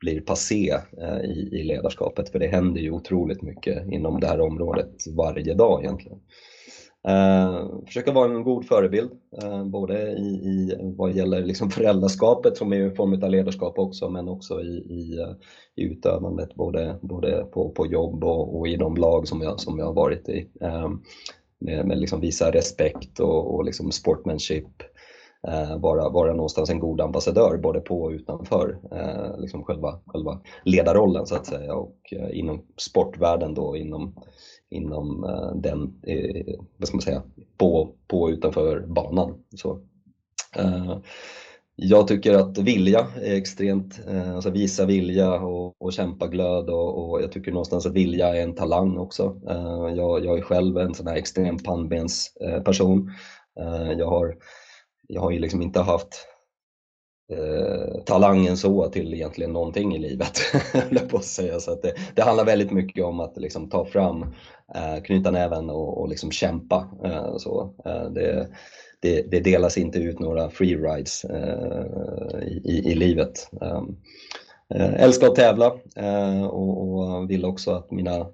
Speaker 2: blir passé i, i ledarskapet för det händer ju otroligt mycket inom det här området varje dag egentligen. Eh, försöka vara en god förebild, eh, både i, i vad gäller liksom föräldraskapet som är en form av ledarskap också, men också i, i, eh, i utövandet både, både på, på jobb och, och, i de lag som jag, som jag har varit i. Eh, med, med liksom visa respekt och, och liksom sportmanship eh, vara, vara någonstans en god ambassadör både på och utanför eh, liksom själva, själva ledarrollen så att säga och eh, inom sportvärlden då inom, inom eh, den, eh, vad ska man säga, på, på och utanför banan. Så, eh, jag tycker att vilja är extremt, eh, alltså visa vilja och, och kämpa glöd och, och, jag tycker någonstans att vilja är en talang också. Eh, jag, jag är själv en sån här extrem pannbensperson. Eh, jag har, jag har ju liksom inte haft eh, talangen så till egentligen någonting i livet, (laughs) på att säga. Så att det, det handlar väldigt mycket om att liksom ta fram, eh, knyta näven och, och liksom kämpa. Eh, så, eh, det, det, det, delas inte ut några free rides eh, i, i, livet. Eh, eh, älskar att tävla eh, och, och, vill också att mina,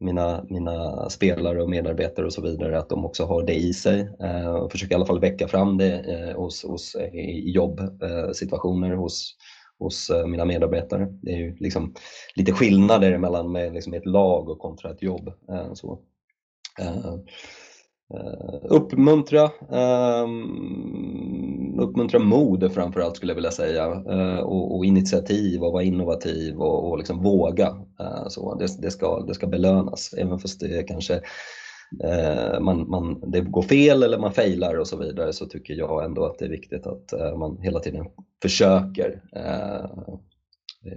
Speaker 2: mina, mina spelare och medarbetare och så vidare, att de också har det i sig. Eh, och försöker i alla fall väcka fram det eh, hos, hos, eh, i jobbsituationer eh, hos, hos eh, mina medarbetare. Det är ju liksom lite skillnader mellan med liksom ett lag och kontra ett jobb. Så. Uh, uppmuntra, um, uppmuntra mod framförallt skulle jag vilja säga eh, och, och, initiativ och vara innovativ och, och liksom våga. Eh, så det, det, ska, det ska belönas även fast det kanske eh, man, man, det går fel eller man failar och så vidare så tycker jag ändå att det är viktigt att man hela tiden försöker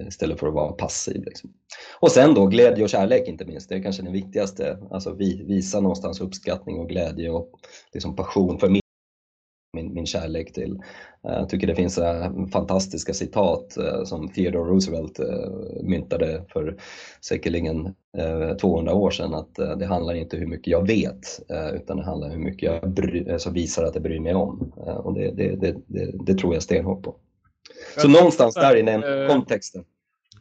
Speaker 2: istället för att vara passiv. Liksom. Och sen då glädje och kärlek inte minst, det är kanske det viktigaste. Alltså vi, visa någonstans uppskattning och glädje och liksom passion för min, min, kärlek till. Eh, jag tycker det finns äh, fantastiska citat äh, som Theodore Roosevelt myntade för säkerligen 200 år sedan att det handlar inte hur mycket jag vet utan det handlar hur mycket jag bry, alltså visar att jag bryr mig om. Och det, det, det, det, tror jag stenhårt på. Så någonstans där i den eh, kontexten.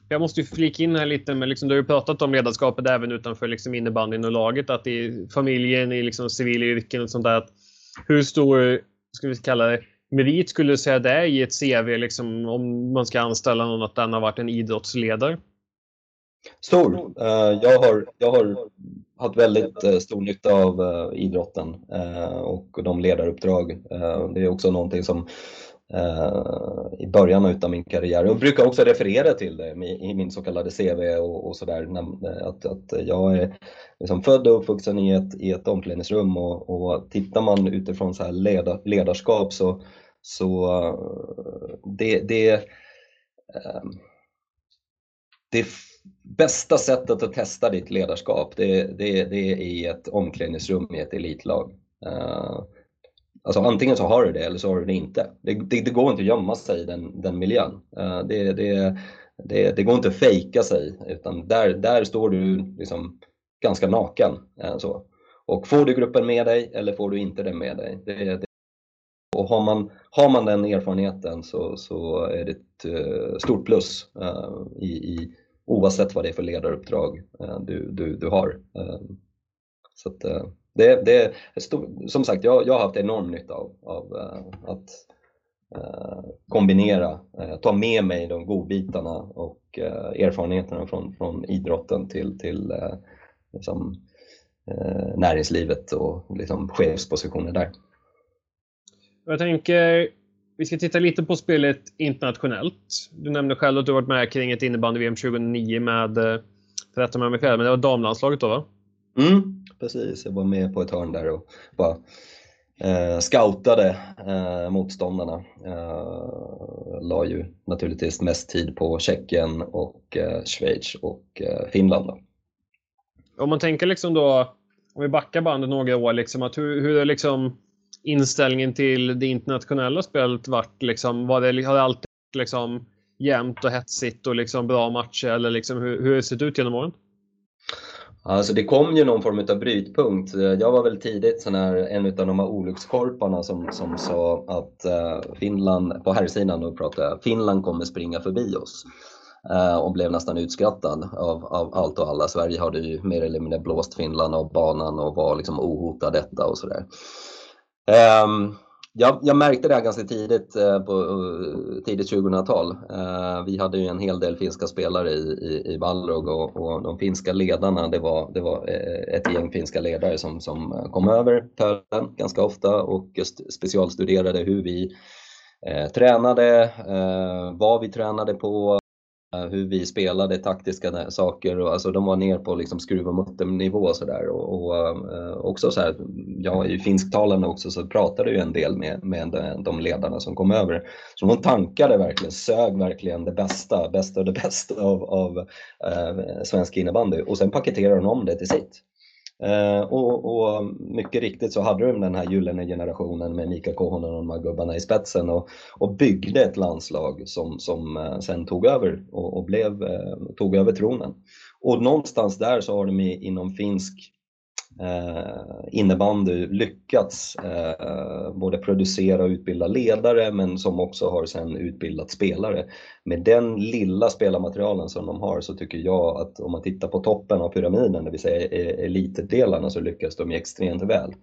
Speaker 1: Jag måste ju flika in här lite med, liksom, du har ju pratat om ledarskapet även utanför liksom, innebandyn och laget. Att i familjen, i liksom, civila yrken och sånt där. Att hur stor, ska vi kalla det, merit skulle du säga det är i ett CV liksom, om man ska anställa någon att den har varit en idrottsledare?
Speaker 2: Stor. Eh, jag, har, jag har haft väldigt eh, stor nytta av eh, idrotten och de ledaruppdrag. det är också någonting som Eh, i början av min karriär. Jag brukar också referera till det i min så kallade CV och, och sådär. Att, att jag är liksom född och uppvuxen i ett, i ett omklädningsrum och, och tittar man utifrån så här leda, ledarskap så, så eh, det, det, ehm, det bästa sättet att testa ditt ledarskap det, det, det är i ett omklädningsrum i ett elitlag. Eh, Alltså antingen så har du det eller så har du det inte. Det, det, det går inte att gömma sig i den, den miljön. Eh, det, det, det, det, går inte att fejka sig utan där, där står du liksom ganska naken. Eh, så. Och får du gruppen med dig eller får du inte den med dig? Det, och har man, har man den erfarenheten så, så är det ett eh, stort plus i, i, oavsett vad det är för ledaruppdrag du, du, du har. så att, det, det stor, som sagt, jag, jag har haft enorm nytta av, av uh, att uh, kombinera, uh, ta med mig de godbitarna och erfarenheterna från, från idrotten till, till liksom, näringslivet och liksom, chefspositioner där.
Speaker 1: Jag tänker, vi ska titta lite på spelet internationellt. Du nämnde själv att du varit med kring ett innebandy-VM 2009 med, rätta mig om jag fel, men det var damlandslaget då va?
Speaker 2: Mm, precis, jag var med på ett hörn där och bara eh, scoutade eh, motståndarna. Eh, la ju naturligtvis mest tid på Tjeckien och eh, Schweiz och eh, Finland. Då.
Speaker 1: Om man tänker liksom då, om vi backar bandet några år, liksom, att hur, hur är liksom inställningen till det internationella spelet varit? Liksom, var det, har det alltid liksom jämnt och hetsigt och liksom bra matcher eller liksom, hur, hur har det sett ut genom åren?
Speaker 2: Alltså det kom ju någon form av brytpunkt. Jag var väl tidigt sån här, en av de här olyckskorparna som, som sa att eh, Finland, på herrsidan då pratar jag, Finland kommer springa förbi oss. Eh, och blev nästan utskrattad av, av allt och alla. Sverige hade ju mer eller mindre blåst Finland av banan och var liksom ohotad detta och sådär. Um, jag, jag, märkte det här ganska tidigt eh, på eh, tidigt 2000-tal. Eh, vi hade ju en hel del finska spelare i, i, i Balrog och, och, de finska ledarna, det var, det var ett gäng finska ledare som, som kom över pölen ganska ofta och specialstuderade hur vi eh, tränade, eh, vad vi tränade på, Eh, hur vi spelade taktiska saker. Och, alltså, de var ner på liksom, skruv och mutternivå och sådär. Och, och eh, också så här, jag är finsktalande också så pratade ju en del med, med de ledarna som kom över. Så de tankade verkligen, sög verkligen det bästa, bästa och det bästa av, av eh, svensk innebandy och sen paketerade de om det till sitt. Eh, och, och, mycket riktigt så hade de den här gyllene generationen med Mika Kohonen och de här gubbarna i spetsen och, och byggde ett landslag som, som eh, sen tog över och, och blev, eh, tog över tronen. Och någonstans där så har de inom finsk eh, innebandy lyckats eh, både producera och utbilda ledare men som också har sen utbildat spelare. Med den lilla spelarmaterialen som de har så tycker jag att om man tittar på toppen av pyramiden, det vill säga e-, elitdelarna, så lyckas de extremt väl.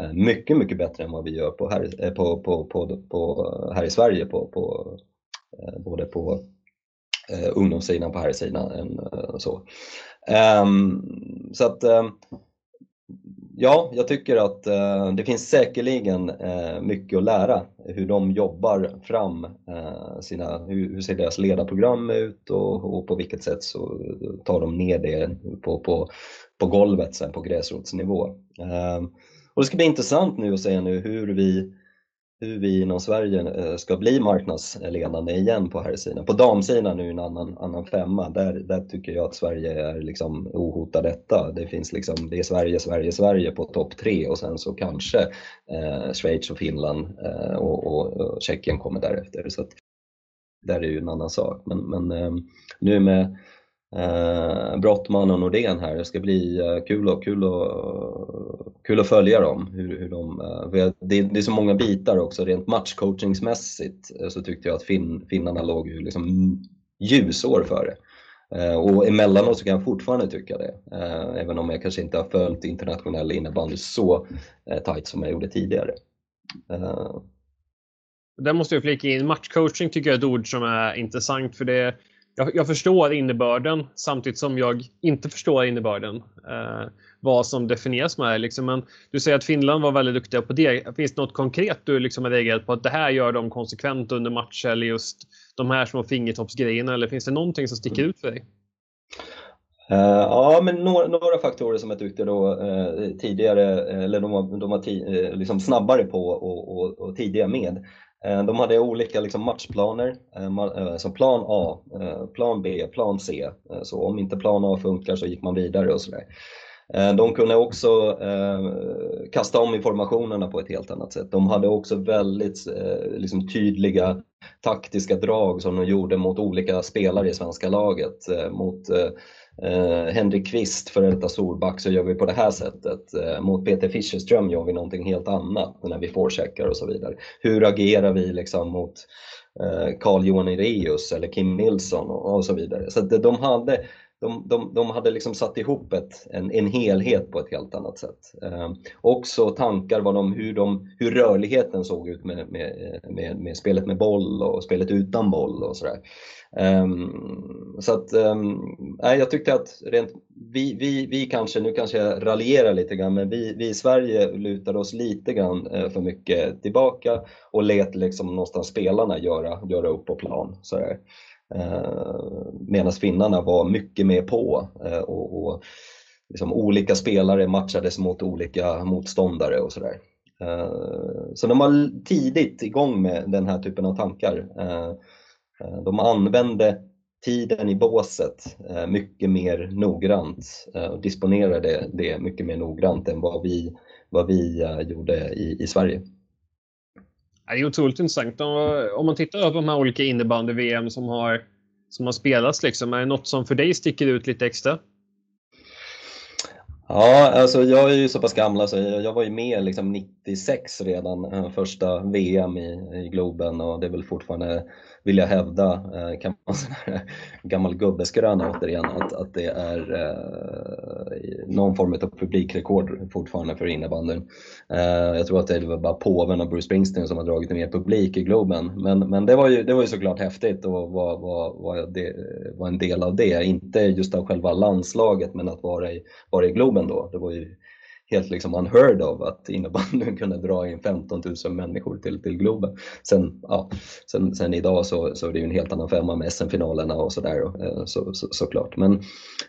Speaker 2: Eh, mycket, mycket bättre än vad vi gör på här, eh, på, på, på, på här i Sverige på, på eh, både på eh, ungdomssidan på här sidan än så. Um, så att um, Ja, jag tycker att eh, det finns säkerligen eh, mycket att lära hur de jobbar fram eh, sina, hur, hur ser deras ledarprogram ut och, och, på vilket sätt så eh, tar de ner det på, på, på golvet sen på gräsrotsnivå. Eh, och det ska bli intressant nu att se nu hur vi hur vi inom Sverige eh, ska bli marknadsledande igen på här sidan. På damsidan är det en annan, annan femma. Där, där tycker jag att Sverige är liksom ohotad detta. Det finns liksom, det är Sverige, Sverige, Sverige på topp tre och sen så kanske eh, Schweiz och Finland eh, och, och, och Tjeckien kommer därefter. Så att, där är ju en annan sak. Men, men eh, nu med eh, Brottman och Nordén här. Det ska bli eh, kul, och, kul, och, kul att följa dem. Hur, hur de, eh, det, det, är så många bitar också, rent matchcoachingsmässigt eh, så tyckte jag att fin, finnarna låg ju liksom ljusår före. Och emellanåt så kan jag fortfarande tycka det, även om jag kanske inte har följt internationell innebandy så tight som jag gjorde tidigare.
Speaker 1: Där måste jag flika in, matchcoaching tycker jag är ett ord som är intressant för det jag, jag, förstår innebörden samtidigt som jag inte förstår innebörden. Eh, vad som definieras med det. Liksom. Men du säger att Finland var väldigt duktiga på det. Finns det något konkret du liksom har reagerat på att det här gör de konsekvent under matcher eller just de här små fingertoppsgrejerna? Eller finns det någonting som sticker ut för dig?
Speaker 2: Uh, ja, men några, några, faktorer som jag tyckte då uh, tidigare, eller de var, de var uh, liksom snabbare på och, och, och tidiga med. Eh, de hade olika liksom matchplaner, eh, eh, så alltså plan A, plan B, plan C. Så om inte plan A funkar så gick man vidare och sådär. De kunde också kasta om informationerna på ett helt annat sätt. De hade också väldigt liksom, tydliga taktiska drag som de gjorde mot olika spelare i svenska laget. Mot eh, Henrik Kvist, före detta Solback, så gör vi på det här sättet. Eh, mot Peter Fischerström gör vi någonting helt annat när vi forecheckar och så vidare. Hur agerar vi liksom mot eh, Carl Johan Ireus eller Kim Nilsson och, och så vidare. Så de hade de, de, de hade liksom satt ihop ett, en, en helhet på ett helt annat sätt. Eh, också tankar var de, hur, de, hur rörligheten såg ut med, med, med, med spelet med boll och spelet utan boll och sådär. Eh, så att, eh, jag tyckte att rent, vi, vi, vi kanske, nu kanske jag raljerar lite grann, men vi, vi i Sverige lutade oss lite grann eh, för mycket tillbaka och lät liksom någonstans spelarna göra, göra upp på plan. Sådär. Eh, medan finnarna var mycket mer på eh, och, och liksom olika spelare matchades mot olika motståndare och sådär. Eh, så de var tidigt igång med den här typen av tankar. De använde tiden i båset mycket mer noggrant och disponerade det mycket mer noggrant än vad vi, vad vi gjorde i, i Sverige.
Speaker 1: Det är otroligt intressant. Om man tittar på de här olika innebandy-VM som har, som har spelats, liksom, är det något som för dig sticker ut lite extra?
Speaker 2: Ja, alltså jag är ju så pass gammal så jag var ju med liksom 96 redan, eh, första VM i, i Globen och det är väl fortfarande vill jag hävda, eh, kan man säga, (laughs) gammal gubbeskröna återigen, att, att det är eh, någon form av publikrekord fortfarande för innebandyn. Eh, jag tror att det var bara påven och Bruce Springsteen som har dragit mer publik i Globen. Men, men det, var ju, det var ju såklart häftigt och var, var, var, det, var en del av det. Inte just av själva landslaget men att vara i, vara i Globen då. Det var ju helt liksom unheard of att innebandyn (laughs) kunde dra in 15 000 människor till, till Globen. Sen, ja, sen, sen idag så, så är det ju en helt annan femma med SM-finalerna och sådär eh, så, så, såklart. Men,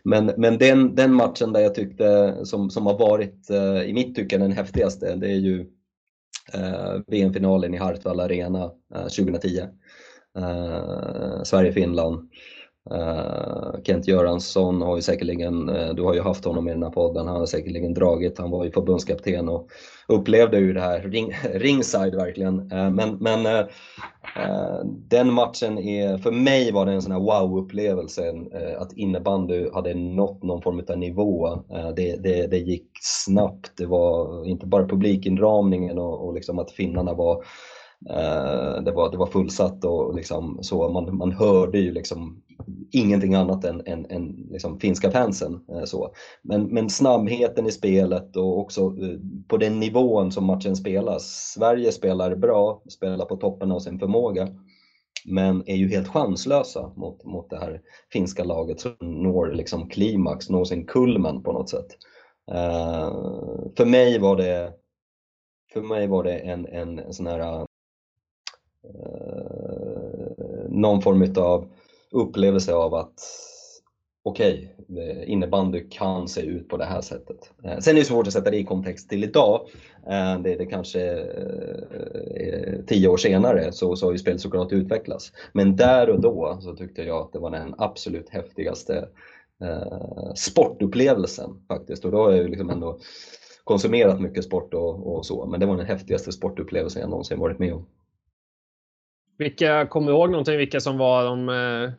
Speaker 2: men, men den, den matchen där jag tyckte som, som har varit eh, i mitt tycke den häftigaste det är ju eh, VM-finalen i Hartwall Arena eh, 2010. Eh, Sverige-Finland. Uh, Kent Göransson har ju säkerligen, uh, du har ju haft honom i den här podden, han har säkerligen dragit, han var ju förbundskapten och upplevde ju det här ring, (laughs) ringside verkligen. Uh, men men den matchen är, för mig var det en sån här wow-upplevelse att innebandy hade nått någon form av nivå. Det, det, det gick snabbt, det var inte bara publikinramningen och, och liksom att finnarna var Eh, det var, det var fullsatt och liksom så, man, man hörde ju liksom ingenting annat än, än, än liksom finska fansen. Eh, så. Men, men snabbheten i spelet och också eh, på den nivån som matchen spelas. Sverige spelar bra, spelar på toppen av sin förmåga men är ju helt chanslösa mot, mot det här finska laget som når liksom klimax, når sin kulmen på något sätt. Uh, för mig var det för mig var det en, en sån här Eh, någon form av upplevelse av att okej, okay, innebandy kan se ut på det här sättet. Eh, sen är det svårt att sätta det i kontext till idag. Eh, det är det kanske eh, tio år senare så, så har ju spelet såklart utvecklats. Men där och då så tyckte jag att det var den absolut häftigaste eh, sportupplevelsen faktiskt. Och då har jag ju liksom ändå konsumerat mycket sport och, och så, men det var den häftigaste sportupplevelsen jag någonsin varit med om.
Speaker 1: Vilka, kommer du ihåg någonting vilka som var de eh,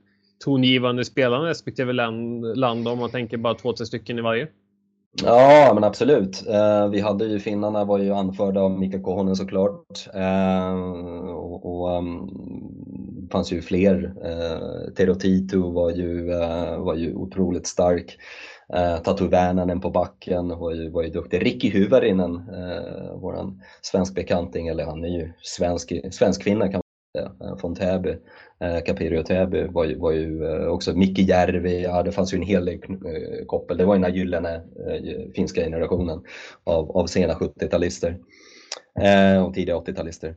Speaker 1: tongivande spelarna respektive land, land om man tänker bara två, tre stycken i varje?
Speaker 2: Ja, men absolut. Eh, vi hade ju finnarna var ju anförda av Mika Kohonen såklart. Eh, och, och um, fanns ju fler. Eh, Tero Tito var ju, eh, var ju otroligt stark. Eh, Tatu Väänänen på backen var ju, var ju duktig. Ricky Hyvärinen, eh, våran svensk bekanting, eller han är ju svensk, svensk kvinna kan Eh, från Täby. Eh, Capirio Täby var ju, var ju eh, också Micke Järvi, ja, det fanns ju en hel del eh, koppel. Det var ju den här gyllene eh, finska generationen av, av sena 70-talister och tidiga 80-talister.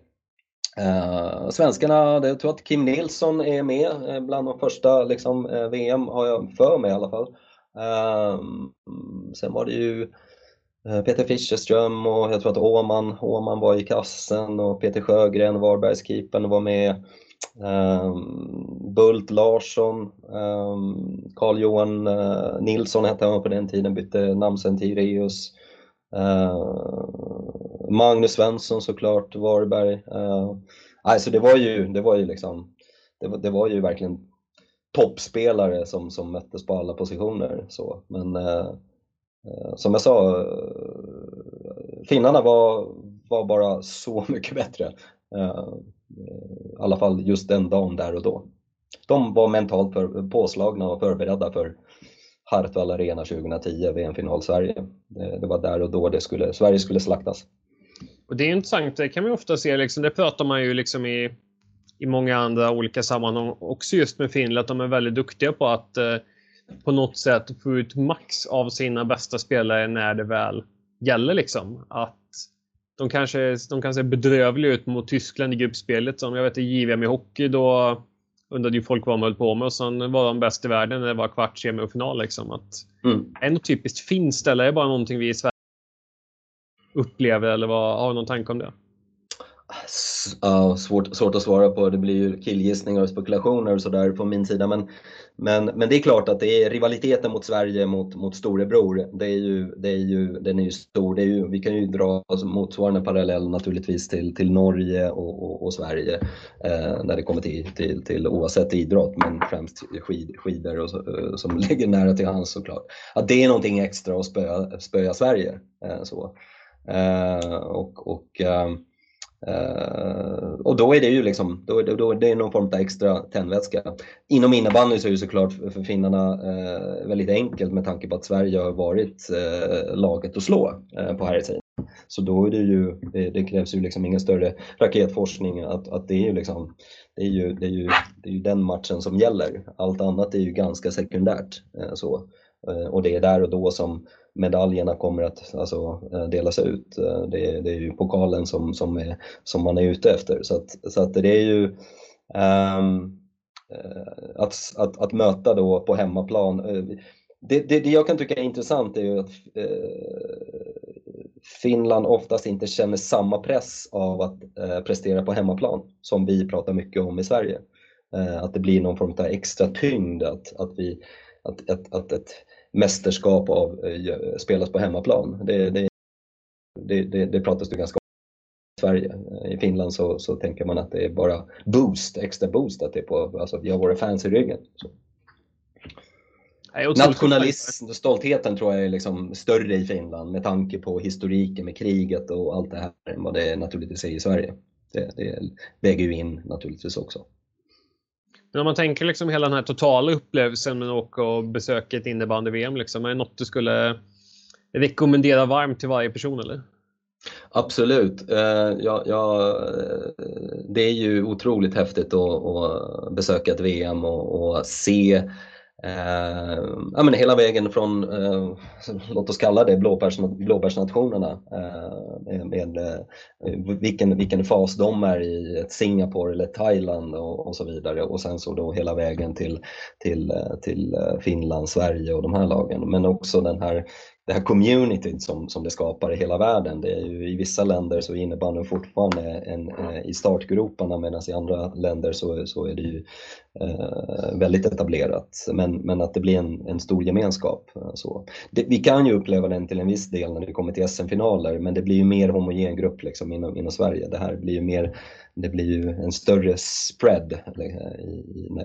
Speaker 2: Uh, svenskarna, jag tror att Kim Nilsson är med bland de första liksom, VM, har jag för mig i alla fall. Uh, sen var det ju Eh, Peter Fischerström och jag tror att Åman, Åman var i kassen och Peter Sjögren, Varbergskeepern, var med. Um, Bult Larsson, ehm, um, Carl-Johan uh, eh, Nilsson hette han på den tiden, bytte namn sen till Ireus. Uh, ehm, Magnus Svensson såklart, Varberg. Uh, alltså det var ju, det var ju liksom, det var, det var ju verkligen toppspelare som, som möttes på alla positioner. Så. Men uh, Eh, som jag sa, eh, finnarna var, var bara så (laughs) mycket bättre. Eh, I alla fall just den dagen där och då. De var mentalt för, påslagna och förberedda för Hartwall Arena 2010, VM-final Sverige. Det, det, var där och då det skulle, Sverige skulle slaktas.
Speaker 1: Och Det är intressant, det kan man ofta se, liksom, det pratar man ju liksom i, i många andra olika sammanhang också just med Finland, att de är väldigt duktiga på att eh, på något sätt få ut max av sina bästa spelare när det väl gäller. Liksom. Att de kanske de kan se bedrövliga ut mot Tyskland i gruppspelet. Som jag vet i JVM i hockey då undrade ju folk vad de höll på med och sen var de bäst i världen när det var kvart, semi och final. Liksom. Att mm. Det typiskt finskt eller är bara någonting vi i Sverige upplever eller vad, har du någon tanke om det?
Speaker 2: Ja, svårt, svårt att svara på. Det blir ju killgissningar och spekulationer och sådär på min sida. Men, men, men det är klart att det är rivaliteten mot Sverige mot, mot storebror. Det är ju, det är ju, den är ju stor. Det är ju, vi kan ju dra motsvarande parallell naturligtvis till, till Norge och, och, och Sverige eh, när det kommer till, till, till oavsett idrott, men främst skid, skidor och så, eh, som (laughs) ligger nära till hands såklart. Att det är någonting extra att spöa, spöa Sverige. Eh, så. Eh, och, och eh, Uh, och då är det ju liksom, då, då, då det är någon form av extra tändvätska. Inom innebandy så är det såklart för finnarna uh, väldigt enkelt med tanke på att Sverige har varit uh, laget att slå på här sidan. Så då är det ju, det, det, krävs ju liksom ingen större raketforskning att, att det är ju liksom, det är ju, det är ju, det är ju den matchen som gäller. Allt annat är ju ganska sekundärt. så. Och det är där och då som medaljerna kommer att alltså, eh, delas ut. Eh, det är, det är ju pokalen som, som, är, som man är ute efter. Så att, så att det är ju um, att, att, att möta då på hemmaplan. Det, det, det, jag kan tycka är intressant är ju att Finland oftast inte känner samma press av att eh, prestera på hemmaplan som vi pratar mycket om i Sverige. Eh, att det blir någon form av extra tyngd, att, att, vi, att, att, att ett mästerskap av, eh, spelas på hemmaplan. Det, det, det, det pratas det ganska om i Sverige. I Finland så, så tänker man att det är bara boost, extra boost, att det är på, alltså vi har våra fans i ryggen. Så. Nationalism, stoltheten tror jag är liksom större i Finland med tanke på historiken med kriget och allt det här än vad det naturligtvis är i Sverige. Det, det väger ju in naturligtvis också.
Speaker 1: Men om man tänker liksom hela den här totala upplevelsen med att åka och besöka ett innebandy-VM, liksom, är det något du skulle rekommendera varmt till varje person? eller?
Speaker 2: Absolut. Eh, ja, ja, eh, det är ju otroligt häftigt att, att besöka ett VM och, och se Eh, ja, men hela vägen från, eh, låt oss kalla det blåbärsnationerna, eh, med eh, vilken, vilken fas de är i, ett Singapore eller Thailand och, och, så vidare och sen så då hela vägen till, till, eh, till eh, Finland, Sverige och de här lagen. Men också den här det här communityt som, som det skapar i hela världen. Det är ju, I vissa länder så är innebandyn fortfarande en, eh, i startgroparna medan i andra länder så, så är det ju eh, väldigt etablerat. Men, men att det blir en, en stor gemenskap. Eh, så. Det, vi kan ju uppleva den till en viss del när vi kommer till SM-finaler men det blir ju mer homogen grupp liksom inom, inom Sverige. Det här blir ju mer det blir ju en större spread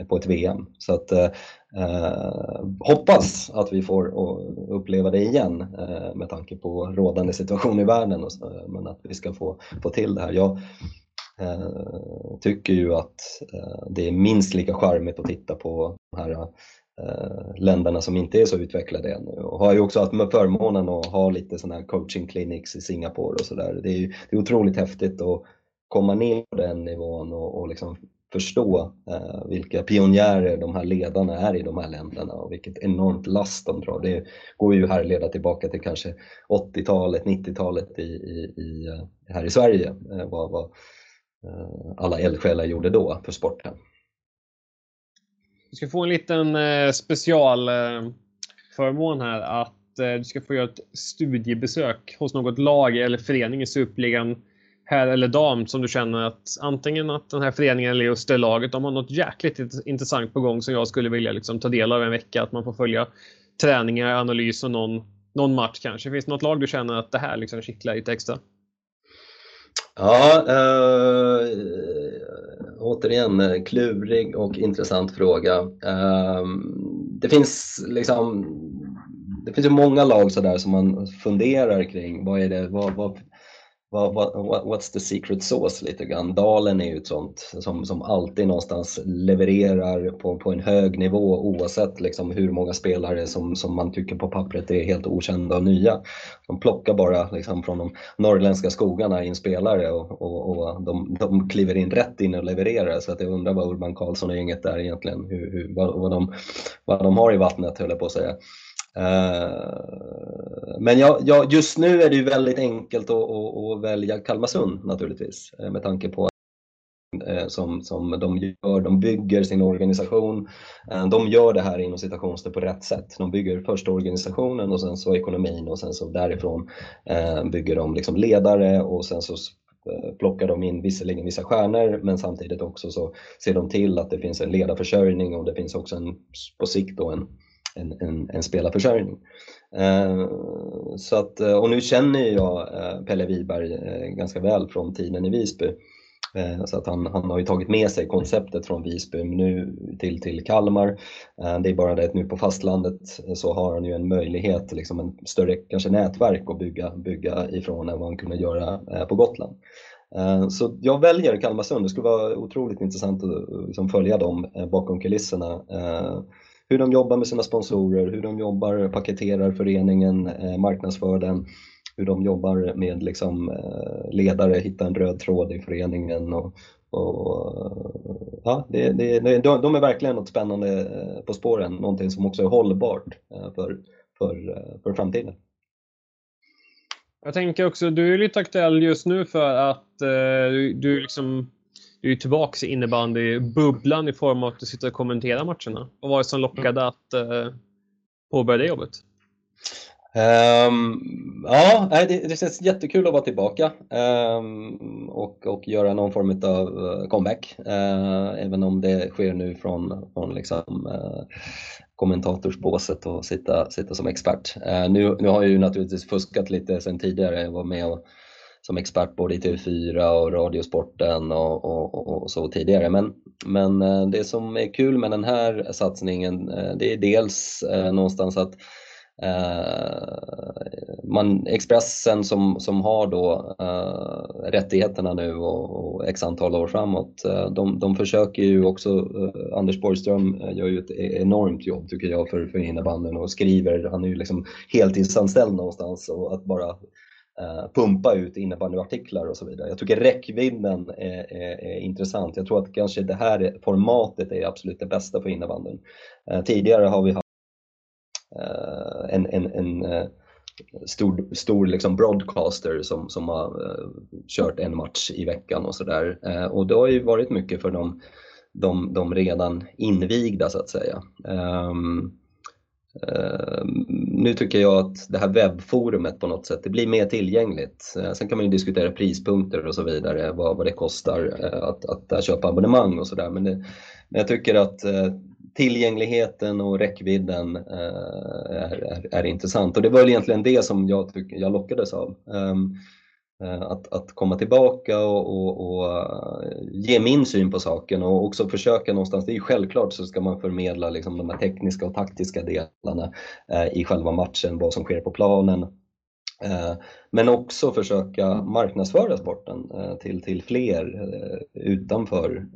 Speaker 2: på ett VM. Så att eh, eh, hoppas att vi får uppleva det igen eh, med tanke på rådande situation i världen, och så, men att vi ska få, få till det här. Jag eh, tycker ju att eh, det är minst lika charmigt att titta på de här eh, länderna som inte är så utvecklade ännu. Och har ju också haft förmånen att ha lite sådana här coaching clinics i Singapore och sådär. Det, är, det är otroligt häftigt och komma ner på den nivån och, och liksom förstå eh, vilka pionjärer de här ledarna är i de här länderna och vilket enormt last de drar. Det går ju här leda tillbaka till kanske 80-talet, 90-talet i, i, i, eh, här i Sverige, eh, vad, vad eh, alla eldsjälar gjorde då för sporten.
Speaker 1: Du ska få en liten eh, specialförmån eh, här att eh, du ska få göra ett studiebesök hos något lag eller förening i Superligan herr eller dam som du känner att antingen att den här föreningen eller just det laget, de har något jäkligt intressant på gång som jag skulle vilja liksom ta del av en vecka. Att man får följa träningar, analys och någon, någon match kanske. Finns det något lag du känner att det här liksom kittlar lite extra?
Speaker 2: Ja, äh, återigen eh, klurig och intressant fråga. Äh, det finns liksom det finns ju många lag sådär som man funderar kring. Vad är det, vad, vad, What, what, what's the secret sauce lite grann. Dalen är ju ett sånt som, som alltid någonstans levererar på, på en hög nivå oavsett liksom hur många spelare som, som man tycker på pappret är helt okända och nya. De plockar bara liksom från de norrländska skogarna in spelare och, och, och de, de kliver in rätt in och levererar så att jag undrar vad Urban Karlsson och gänget där egentligen, hur, hur, vad, vad, de, vad de har i vattnet höll jag på att säga. Eh, men ja, ja, just nu är det ju väldigt enkelt att, att, att välja Kalmarsund naturligtvis eh, med tanke på eh, som, som de gör, de bygger sin organisation. De gör det här inom citationstecken på rätt sätt. De bygger först organisationen och sen så ekonomin och sen så därifrån bygger de liksom ledare och sen så plockar de in visserligen vissa stjärnor men samtidigt också så ser de till att det finns en ledarförsörjning och det finns också en, på sikt då en, en, en, en spelarförsörjning. Eh, så att, eh, och nu känner jag eh, Pelle Wiberg eh, ganska väl från tiden i Visby. Eh, så att han, han har ju tagit med sig konceptet från Visby nu till, till Kalmar. Eh, det är bara det att nu på fastlandet eh, så har han ju en möjlighet, liksom en större kanske nätverk att bygga, bygga ifrån än vad han kunde göra eh, på Gotland. Så jag väljer Kalmarsund. Det skulle vara otroligt intressant att liksom följa dem bakom kulisserna. Hur de jobbar med sina sponsorer, hur de jobbar, paketerar föreningen, eh, marknadsför den hur de jobbar med liksom, eh, ledare, hitta en röd tråd i föreningen och, och, ja, det, det, de är verkligen något spännande eh, på spåren, någonting som också är hållbart för, för, för framtiden.
Speaker 1: Jag tänker också, du är lite aktuell just nu för att eh, du, liksom, du är tillbaka i innebandybubblan i form av att du sitter och kommenterar matcherna. Vad var det som lockade mm. att eh, påbörja det jobbet?
Speaker 2: Um, ja, det, det känns jättekul att vara tillbaka um, och, och göra någon form av uh, comeback. Uh, även om det sker nu från, från liksom, uh, kommentatorsbåset och sitta, sitta som expert. Uh, nu, nu har jag ju naturligtvis fuskat lite sen tidigare. Jag var med och, som expert både i TV4 och Radiosporten och, och, och så tidigare. Men, men eh, det som är kul med den här satsningen eh, det är dels eh, någonstans att Eh, man, Expressen som, som har då uh, rättigheterna nu och, och x antal år framåt, uh, de, de försöker ju också, uh, Anders Borgström gör ju ett e-, enormt jobb tycker jag för, för innebandyn och skriver, han är ju liksom heltidsanställd någonstans och att bara Eh, pumpa ut innebandyartiklar och så vidare. Jag tycker räckvidden är, är, är, intressant. Jag tror att kanske det här formatet är absolut det bästa för innebandyn. Eh, tidigare har vi haft eh, en, en, en stor, stor liksom broadcaster som, som har kört en match i veckan och sådär. Och det har ju varit mycket för de, de, de redan invigda så att säga. Um, uh, nu tycker jag att det här webbforumet på något sätt, det blir mer tillgängligt. Eh, sen kan man ju diskutera prispunkter och så vidare, vad, vad det kostar eh, att, att, att köpa abonnemang och sådär. Men, men jag tycker att tillgängligheten och räckvidden är, är, är, intressant och det var egentligen det som jag, tyck, jag lockades av. Um, Eh, att, att komma tillbaka och, och, och, eh, ge min syn på saken och också försöka någonstans, det är ju självklart så ska man förmedla liksom de här tekniska och taktiska delarna eh, i själva matchen, vad som sker på planen. Men också försöka marknadsföra sporten till, till fler utanför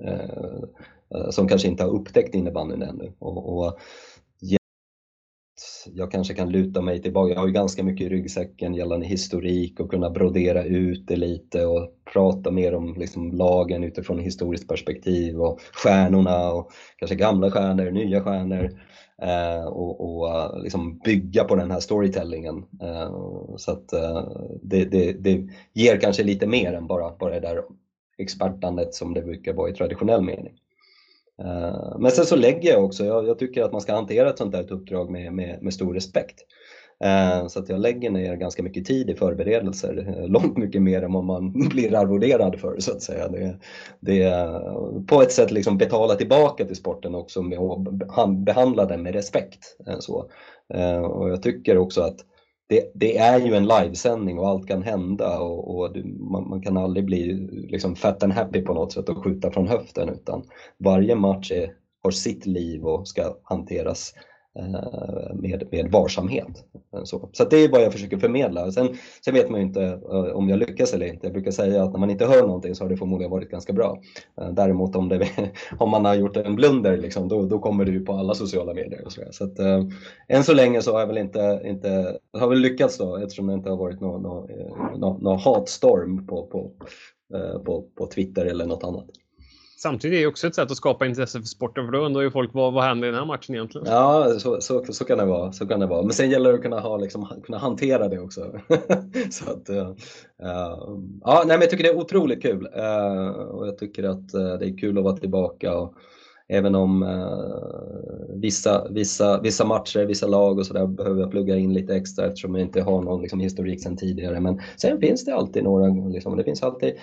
Speaker 2: som kanske inte har upptäckt innebandyn ännu. Och, och jag kanske kan luta mig tillbaka. Jag har ju ganska mycket i ryggsäcken gällande historik och kunna brodera ut det lite och prata mer om liksom lagen utifrån historiskt perspektiv och stjärnorna och kanske gamla stjärnor, nya stjärnor eh, och, och eh, liksom bygga på den här storytellingen. Eh, så att eh, det, det, det, ger kanske lite mer än bara, bara det där expertandet som det brukar vara i traditionell mening. Eh, men sen så lägger jag också, jag, jag, tycker att man ska hantera ett sånt här uppdrag med, med, med stor respekt. Eh, så att jag lägger ner ganska mycket tid i förberedelser, eh, långt mycket mer än vad man (laughs) blir arvoderad för så att säga. Det, det, på ett sätt liksom betala tillbaka till sporten också med att behandla den med respekt. Så. Och jag tycker också att det, det, är ju en livesändning och allt kan hända och, och man, man, kan aldrig bli liksom fat and happy på något sätt och skjuta från höften utan varje match är, har sitt liv och ska hanteras Eh, med, med varsamhet. Så, så det är vad jag försöker förmedla. Sen, sen vet man ju inte eh, om jag lyckas eller inte. Jag brukar säga att när man inte hör någonting så har det förmodligen varit ganska bra. Eh, däremot om, det, (laughs) om man har gjort en blunder liksom, då, då kommer det ju på alla sociala medier. Och så så att, äh, än så länge så har jag väl inte, inte har väl lyckats då eftersom det inte har varit någon, någon, någon, någon hatstorm på, på, på, på Twitter eller något annat.
Speaker 1: Samtidigt är det också ett sätt att skapa intresse för sporten för då undrar ju folk vad, vad händer i den här matchen egentligen?
Speaker 2: Ja, så, så, så, kan det vara. Så kan det vara. Men sen gäller det att kunna, ha, liksom, kunna hantera det också. (laughs) så att, uh, ja, nej, men jag tycker det är otroligt kul uh, och jag tycker att uh, det är kul att vara tillbaka. Och, även om vissa, vissa, vissa matcher, vissa lag och sådär behöver jag plugga in lite extra eftersom jag inte har någon liksom, historik sedan tidigare. Men sen finns det alltid några, liksom, det finns alltid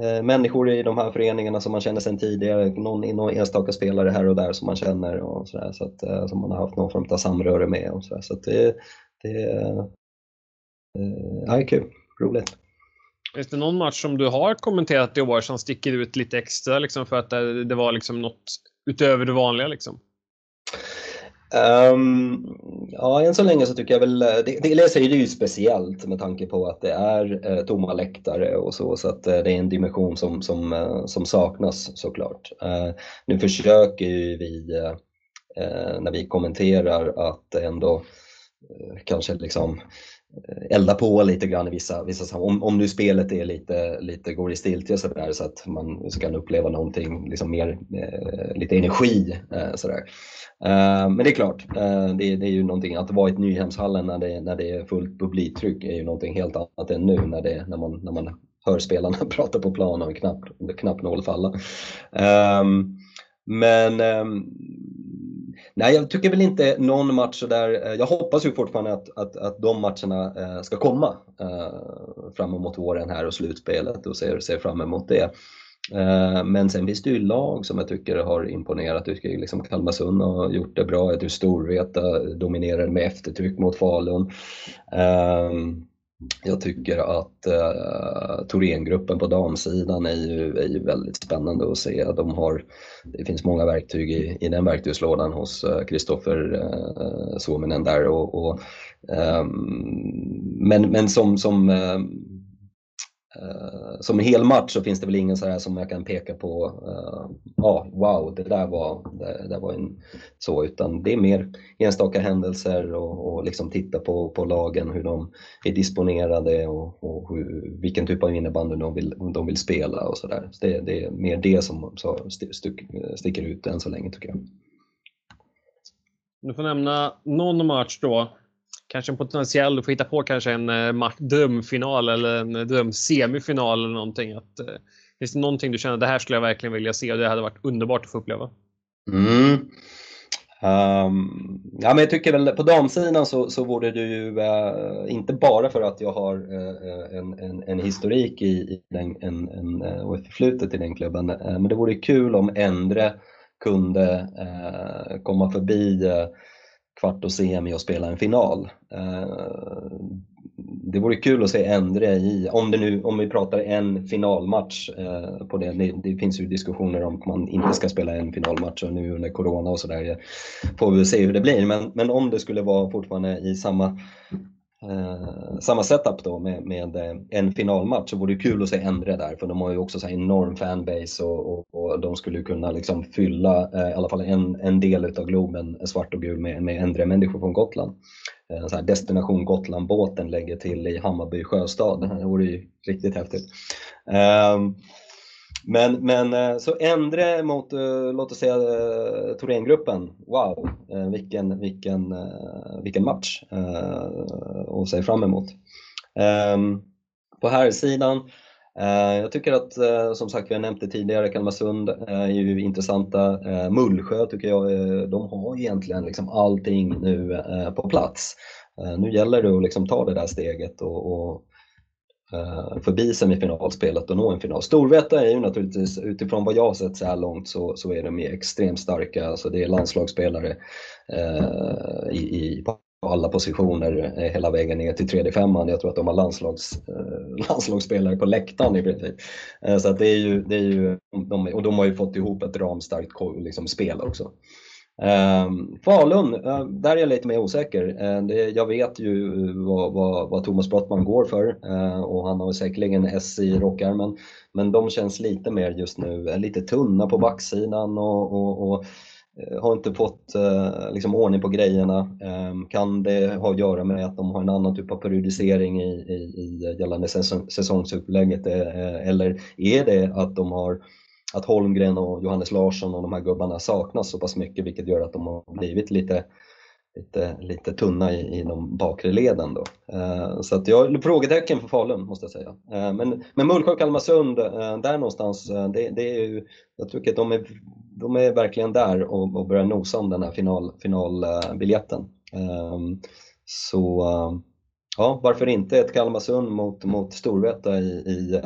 Speaker 2: Eh, människor i de här föreningarna som man känner sedan tidigare, någon, någon enstaka spelare här och där som man känner och så, där, så att, eh, som man har haft någon form av samröre med. Och så, där, så det, det, eh, ja, det är kul, roligt.
Speaker 1: Finns det någon match som du har kommenterat i år som sticker ut lite extra liksom för att det, det var liksom något utöver det vanliga? Liksom?
Speaker 2: Um, ja, än så länge så tycker jag väl, eh, det, dels är det ju speciellt med tanke på att det är eh, tomma läktare och så, så att eh, det är en dimension som, som, eh, som saknas såklart. Eh, nu försöker ju vi, eh, eh, när vi kommenterar, att ändå kanske liksom Eh, elda på lite grann i vissa, vissa om, om nu spelet är lite, lite går i stiltje så, där, så att man kan uppleva någonting, liksom mer, eh, lite energi. Eh, sådär. Eh, men det är klart, eh, det, det, är ju någonting, att vara i Nyhemshallen när det, när det är fullt publiktryck är ju någonting helt annat än nu när, det, när, man, när man hör spelarna (laughs) prata på plan och en knapp, knappnål falla. Eh, men ehm, Nej, jag tycker väl inte någon match där. Eh, jag hoppas ju fortfarande att, att, att de matcherna eh, ska komma eh, fram emot våren här och slutspelet och ser, ser fram emot det. Men sen finns det ju lag som jag tycker har imponerat. Jag tycker liksom Kalmarsund har gjort det bra. Jag tycker Storvreta dominerar med eftertryck mot Falun. Um, jag tycker att eh, Thorengruppen på damsidan är ju, är ju väldigt spännande att se. De har, det finns många verktyg i, i den verktygslådan hos Kristoffer eh, eh, Suominen där. Och, och eh, men, men som, som eh, Eh, som en hel match så finns det väl ingen så här som jag kan peka på, uh, ah, wow, det där var, det, det var en, så, utan det är mer enstaka händelser och, och liksom titta på, på lagen, hur de är disponerade och, och hur, vilken typ av innebandy de vill, de vill spela och sådär. Så det, det är mer det som så stick, sticker ut än så länge tycker jag.
Speaker 1: Du får nämna någon match då kanske en potentiell, du får hitta på kanske en eh, drömfinal eller en eh, drömsemifinal eller någonting. Att, eh, finns det någonting du känner, det här skulle jag verkligen vilja se och det hade varit underbart att få uppleva?
Speaker 2: Mm. Um, ja, men jag tycker väl på damsidan så, så vore det ju uh, inte bara för att jag har uh, en, en, en, historik i, i den, en, en, och ett förflutet i den klubben, uh, men det vore kul om Endre kunde komma förbi kvart och semi och spela en final. Eh, det vore kul att se Endre i, om, det nu, om vi pratar en finalmatch eh, på det. det. det. finns ju diskussioner om att man inte ska spela en finalmatch och nu under Corona och sådär får vi se hur det blir. Men, men om det skulle vara fortfarande i samma Eh, samma setup då med, med eh, en finalmatch så vore det kul att se Endre där för de har ju också så enorm fanbase och, och, och, de skulle kunna liksom fylla eh, i alla fall en, en del utav Globen eh, svart och gul med, med Endre-människor från Gotland. Eh, så här Destination Gotland-båten lägger till i Hammarby sjöstad. Det vore ju riktigt häftigt. Eh, men, men eh, så Endre mot, eh, låt oss säga, eh, Thorengruppen. Wow, vilken, vilken, vilken match att se fram emot. Ehm, på här sidan jag tycker att, som sagt, vi har nämnt det tidigare, Kalmarsund är ju intressanta. Mullsjö tycker jag, de har egentligen liksom allting nu på plats. Nu gäller det att liksom ta det där steget och, och Eh, förbi semifinalspelet och nå en final. Storvreta är ju naturligtvis, utifrån vad jag har sett så här långt, så, så är de extremt starka. Alltså det är landslagsspelare eh, i, i, på alla positioner eh, hela vägen ner till tredje femman. Jag tror att de har landslags, eh, landslagsspelare på läktaren i princip. Eh, så att det är ju, det är ju de, och de har ju fått ihop ett ramstarkt liksom, spel också. Um, Falun, uh, där är jag lite mer osäker. Uh, det, jag vet ju eh, vad, vad, vad Thomas Brottman går för uh, och han har säkerligen S i rockärmen. Men de känns lite mer just nu, lite tunna på backsidan och, och, och har inte fått liksom ordning på grejerna. Ehm, kan det ha att göra med att de har en annan typ av periodisering i, i, i gällande säsong, säsongsupplägget eller är det att de har att Holmgren och Johannes Larsson och de här gubbarna saknas så pass mycket vilket gör att de har blivit lite, lite, lite tunna i, i de bakre leden. Då. Eh, så att jag frågetecken för Falun måste jag säga. Eh, men, men Mullsjö och Kalmarsund, eh, där någonstans, eh, det, det, är ju, jag tycker att de är, de är verkligen där och, och börjar nosa om den här final, finalbiljetten. Eh, så eh, ja, varför inte ett Kalmarsund mot, mot Storvreta i, i,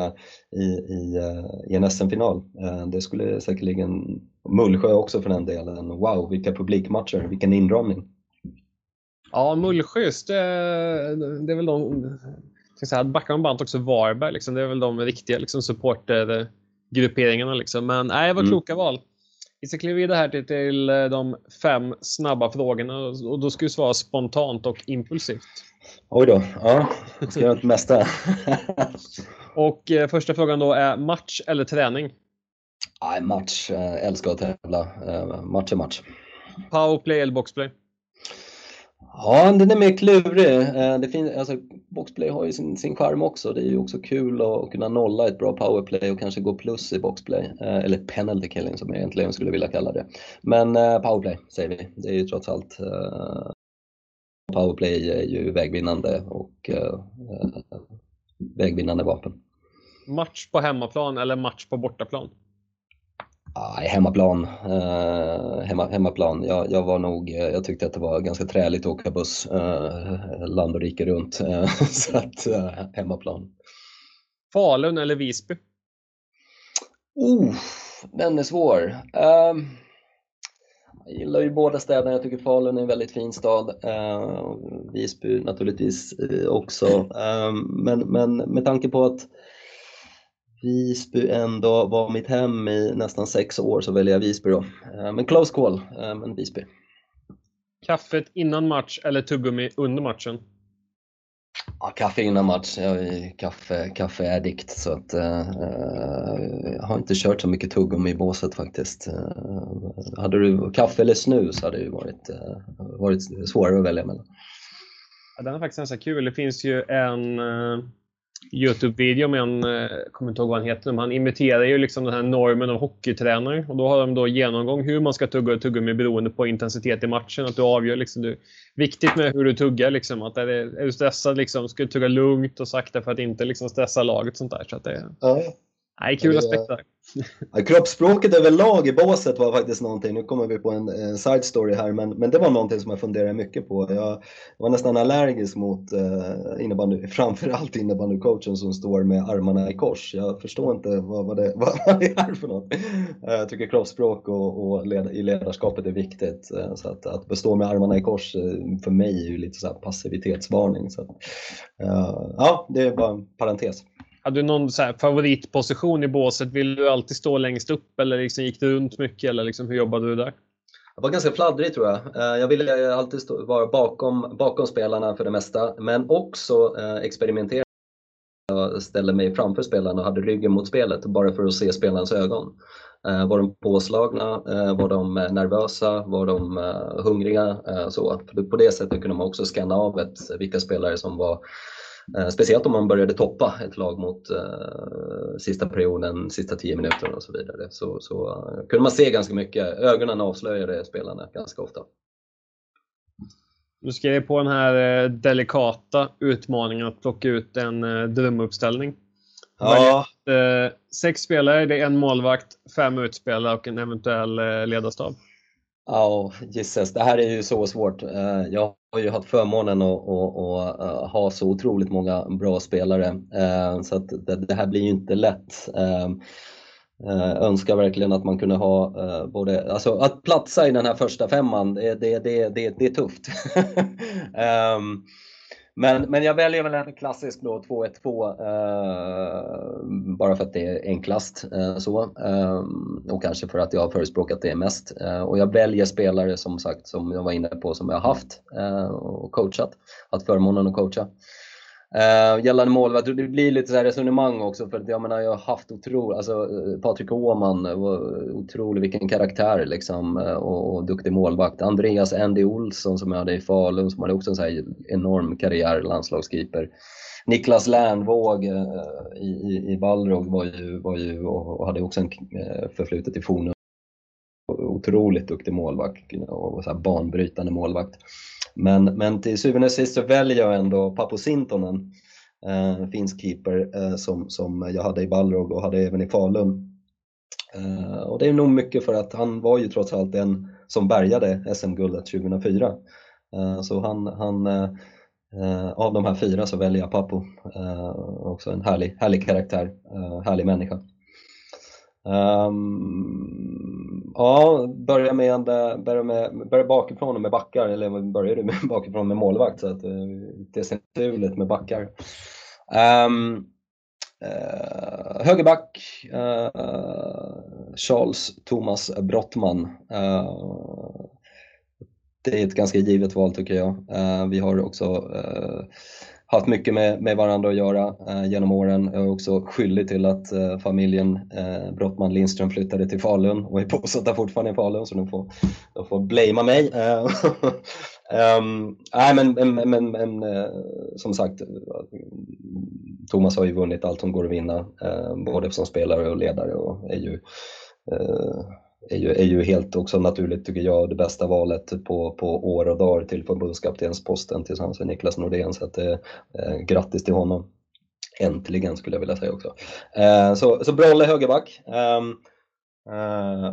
Speaker 2: i, i, i en SM-final. Eh, det skulle säkerligen, Mullsjö också för den delen, wow vilka publikmatcher, vilken inramning.
Speaker 1: Ja, Mullsjö, det, det är väl de, ska säga, backar man band också Varberg, liksom, det är väl de riktiga liksom, supportergrupperingarna. Liksom. Men nej, var mm. kloka val. Vi ska kliva vidare här till, till eh, de fem snabba frågorna och då ska du svara spontant och impulsivt.
Speaker 2: Oj då, ja, jag ska göra det mesta. (laughs)
Speaker 1: och eh, första frågan då är match eller träning?
Speaker 2: Nej, match. Äh, älskar att tävla. Äh, match är match.
Speaker 1: Powerplay eller boxplay?
Speaker 2: Ja, den är mer klurig. Eh, det finns, alltså, boxplay har ju sin, sin charm också. Det är ju också kul att kunna nolla ett bra powerplay och kanske gå plus i boxplay. Eh, eller penalty killing som jag egentligen skulle vilja kalla det. Men eh, powerplay säger vi. Det är ju trots allt Powerplay är ju vägvinnande och vägvinnande vapen.
Speaker 1: Match på hemmaplan eller match på bortaplan?
Speaker 2: Ah, hemmaplan. Eh, hemma, hemmaplan. Jag, jag, var nog, eh, jag tyckte att det var ganska träligt att åka buss eh, land och rike runt. Eh, (laughs) så att eh, hemmaplan.
Speaker 1: Falun eller Visby?
Speaker 2: Oh, den är svår. Uh, jag gillar ju båda städerna. Jag tycker Falun är en väldigt fin stad. Eh, Visby naturligtvis eh, också. Eh, men, men med tanke på att Visby ändå var mitt hem i nästan sex år så väljer jag Visby då. Eh, men close call, eh, men Visby.
Speaker 1: Kaffet innan match eller tuggummi under matchen?
Speaker 2: Ja, kaffe innan match. Jag är kaffe, kaffeaddikt så att eh, eh, jag har inte kört så mycket tuggummi i båset faktiskt. Eh, hade du kaffe eller snus hade det varit, eh, varit svårare att välja mellan.
Speaker 1: Ja, den är faktiskt ganska kul. Det finns ju en eh, Youtube-video med en, jag eh, kommer inte ihåg vad han heter, men han imiterar ju liksom den här normen av hockeytränare. Och då har de då genomgång hur man ska tugga och tuggummi beroende på intensitet i matchen. Att du avgör liksom, du, viktigt med hur du tuggar liksom. Att är, det, är du stressad liksom, ska du tugga lugnt och sakta för att inte liksom stressa laget sånt där. Så att det, ja. Nej, kul aspekter.
Speaker 2: Ja, kroppsspråket överlag i båset var faktiskt någonting, nu kommer vi på en, en side story här, men, men det var någonting som jag funderade mycket på. Jag var nästan allergisk mot eh, innebandy, (laughs) framförallt innebandycoachen som står med armarna i kors. Jag förstår inte vad, vad, det, (laughs) vad, det är för något. Eh, jag tycker kroppsspråk och, och led, i ledarskapet är viktigt. Eh, så att, att bestå med armarna i kors eh, för mig är ju lite så passivitetsvarning. Så att, ja, det är bara en parentes.
Speaker 1: Hade du någon så favoritposition i båset? Vill du alltid stå längst upp eller liksom gick du runt mycket? Eller liksom, hur jobbade du där?
Speaker 2: Jag var ganska fladdrig tror jag. Eh, jag ville alltid stå, vara bakom, bakom spelarna för det mesta, men också eh, experimentera. Jag ställde mig framför spelarna och hade ryggen mot spelet bara för att se spelarnas ögon. Eh, var de påslagna? Var de nervösa? Var de hungriga? Så. På det sättet kunde man också scanna av ett, vilka spelare som var speciellt om man började toppa ett lag mot eh, sista perioden, sista tio minuterna och så vidare. Så, så uh, kunde man se ganska mycket. Ögonen avslöjade spelarna ganska ofta.
Speaker 1: Du skrev på den här eh, delikata utmaningen att plocka ut en drömuppställning.
Speaker 2: Ja.
Speaker 1: sex spelare, det är en målvakt, fem utspelare och en eventuell ledarstab.
Speaker 2: Ja, gisses. Det här är ju så svårt. Eh, jag har ju haft förmånen att, att, att att ha så otroligt många bra spelare eh, så att det, här blir ju inte lätt. Ehm, önskar verkligen att man kunde ha både, alltså att platsa i den här första femman, det, det, det, det, det är tufft. (laughs) Ehm, men, men jag väljer väl en klassisk då 2-1-2 bara för att det är enklast eh, så eh, och kanske för att jag har förespråkat det mest. Eh, och jag väljer spelare som sagt som jag var inne på som jag har haft och coachat, haft förmånen att coacha. Uh, gällande målvakt, det blir lite så resonemang också för jag menar jag har haft otroligt, alltså eh, Patrik Åhman var otrolig, vilken karaktär liksom eh, och, och, duktig målvakt. Andreas Andy Olsson som jag hade i Falun som hade också en så här enorm karriär, landslagskeeper. Niklas Lernvåg uh, i, i, i Balrog var ju, var ju och, och hade också en förflutet i Fornum. Otroligt duktig målvakt och så här banbrytande målvakt. Men, men till syvende och sist så väljer jag ändå Papo Sintonen, eh, finsk keeper eh, som, som jag hade i Balrog och hade även i Falun. Eh, och det är nog mycket för att han var ju trots allt den som bärgade SM-guldet 2004. Eh, så han, han eh, eh, av de här fyra så väljer jag Papo. Eh, också en härlig, härlig karaktär, eh, härlig människa. Um, ja, börja med, börja med börja bakifrån med backar, eller börjar du med (laughs) bakifrån med målvakt så att eh, det ser naturligt med backar. Um, uh, högerback, uh, Charles Thomas Brottman. det är ett ganska givet val tycker jag. vi har också haft mycket med, med varandra att göra eh, genom åren. Jag är också skyldig till att eh, familjen eh, Brottman Lindström flyttade till Falun och är bosatta fortfarande i Falun så de får, de får blamea mig. um, (laughs) nej, men, men, men, men eh, som sagt, Thomas har ju vunnit allt som går att vinna, eh, både som spelare och ledare och är ju är ju, är ju helt också naturligt tycker jag det bästa valet på, på år och dagar till förbundskaptensposten tillsammans med Niklas Nordén. Så att, eh, eh, grattis till honom. Äntligen skulle jag vilja säga också. Eh, så, så Brolle högerback. Eh, eh,